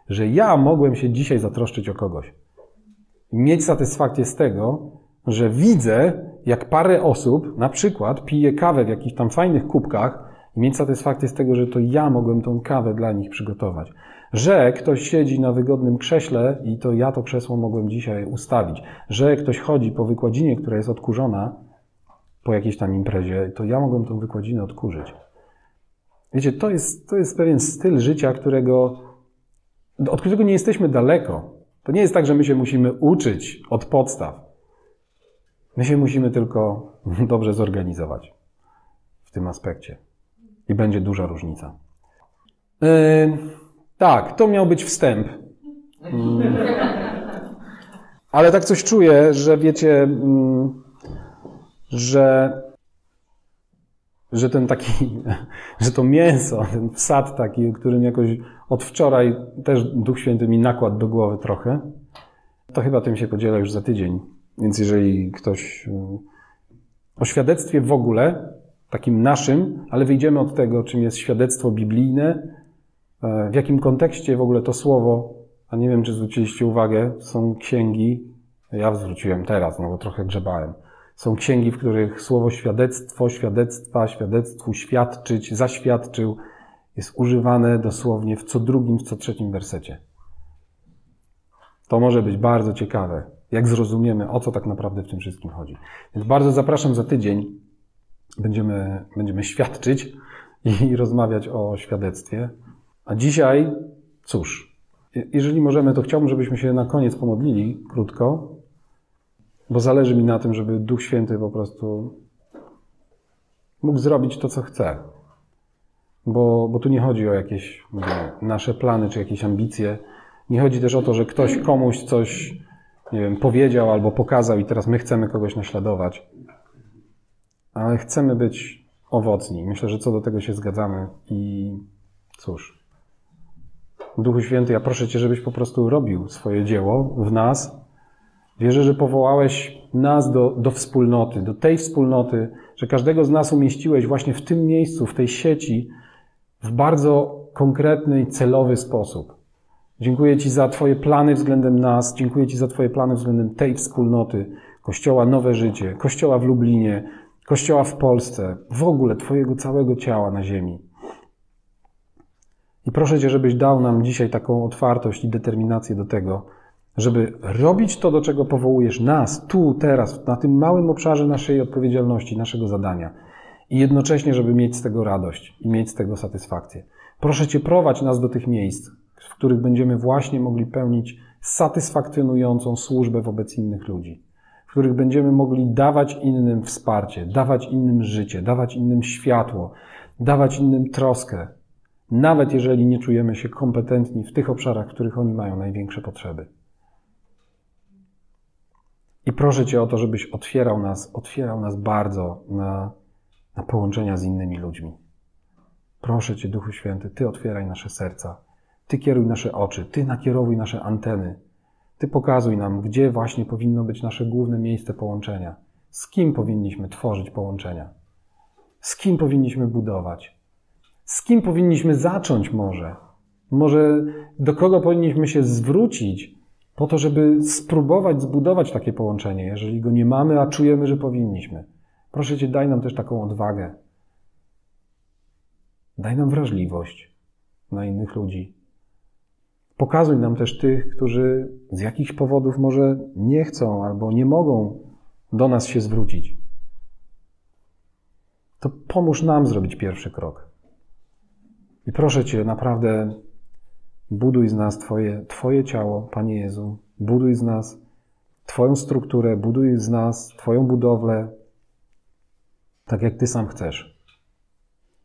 że ja mogłem się dzisiaj zatroszczyć o kogoś. Mieć satysfakcję z tego, że widzę, jak parę osób na przykład pije kawę w jakichś tam fajnych kubkach i mieć satysfakcję z tego, że to ja mogłem tą kawę dla nich przygotować. Że ktoś siedzi na wygodnym krześle i to ja to krzesło mogłem dzisiaj ustawić. Że ktoś chodzi po wykładzinie, która jest odkurzona po jakiejś tam imprezie, to ja mogłem tą wykładzinę odkurzyć. Wiecie, to jest, to jest pewien styl życia, którego, od którego nie jesteśmy daleko. To nie jest tak, że my się musimy uczyć od podstaw. My się musimy tylko dobrze zorganizować w tym aspekcie. I będzie duża różnica. Yy, tak, to miał być wstęp. Yy. Ale tak coś czuję, że wiecie, yy, że że ten taki, że to mięso, ten wsad taki, którym jakoś od wczoraj też Duch Święty mi nakładł do głowy trochę, to chyba tym się podziela już za tydzień. Więc jeżeli ktoś e, o świadectwie w ogóle, takim naszym, ale wyjdziemy od tego, czym jest świadectwo biblijne, e, w jakim kontekście w ogóle to słowo, a nie wiem, czy zwróciliście uwagę, są księgi, ja zwróciłem teraz, no bo trochę grzebałem, są księgi, w których słowo świadectwo, świadectwa, świadectwu, świadczyć, zaświadczył jest używane dosłownie w co drugim, w co trzecim wersecie. To może być bardzo ciekawe, jak zrozumiemy, o co tak naprawdę w tym wszystkim chodzi. Więc bardzo zapraszam za tydzień. Będziemy, będziemy świadczyć i rozmawiać o świadectwie. A dzisiaj, cóż, jeżeli możemy, to chciałbym, żebyśmy się na koniec pomodlili krótko, bo zależy mi na tym, żeby Duch Święty po prostu mógł zrobić to, co chce. Bo, bo tu nie chodzi o jakieś nasze plany czy jakieś ambicje. Nie chodzi też o to, że ktoś komuś coś nie wiem, powiedział albo pokazał i teraz my chcemy kogoś naśladować. Ale chcemy być owocni. Myślę, że co do tego się zgadzamy i cóż. Duchu Święty, ja proszę Cię, żebyś po prostu robił swoje dzieło w nas. Wierzę, że powołałeś nas do, do wspólnoty, do tej wspólnoty, że każdego z nas umieściłeś właśnie w tym miejscu, w tej sieci, w bardzo konkretny i celowy sposób. Dziękuję Ci za Twoje plany względem nas, dziękuję Ci za Twoje plany względem tej wspólnoty, Kościoła Nowe Życie, Kościoła w Lublinie, Kościoła w Polsce, w ogóle Twojego całego ciała na ziemi. I proszę Cię, żebyś dał nam dzisiaj taką otwartość i determinację do tego, żeby robić to, do czego powołujesz nas, tu, teraz, na tym małym obszarze naszej odpowiedzialności, naszego zadania. I jednocześnie, żeby mieć z tego radość i mieć z tego satysfakcję. Proszę Cię, prowadź nas do tych miejsc, w których będziemy właśnie mogli pełnić satysfakcjonującą służbę wobec innych ludzi, w których będziemy mogli dawać innym wsparcie, dawać innym życie, dawać innym światło, dawać innym troskę, nawet jeżeli nie czujemy się kompetentni w tych obszarach, w których oni mają największe potrzeby. I proszę Cię o to, żebyś otwierał nas, otwierał nas bardzo na, na połączenia z innymi ludźmi. Proszę Cię, Duchu Święty, Ty otwieraj nasze serca ty kieruj nasze oczy, Ty nakierowuj nasze anteny. Ty pokazuj nam, gdzie właśnie powinno być nasze główne miejsce połączenia. Z kim powinniśmy tworzyć połączenia? Z kim powinniśmy budować? Z kim powinniśmy zacząć może? Może do kogo powinniśmy się zwrócić po to, żeby spróbować zbudować takie połączenie, jeżeli go nie mamy, a czujemy, że powinniśmy. Proszę Cię, daj nam też taką odwagę. Daj nam wrażliwość na innych ludzi. Pokazuj nam też tych, którzy z jakichś powodów może nie chcą albo nie mogą do nas się zwrócić. To pomóż nam zrobić pierwszy krok. I proszę Cię, naprawdę buduj z nas Twoje, Twoje ciało, Panie Jezu. Buduj z nas Twoją strukturę, buduj z nas Twoją budowlę, tak jak Ty sam chcesz.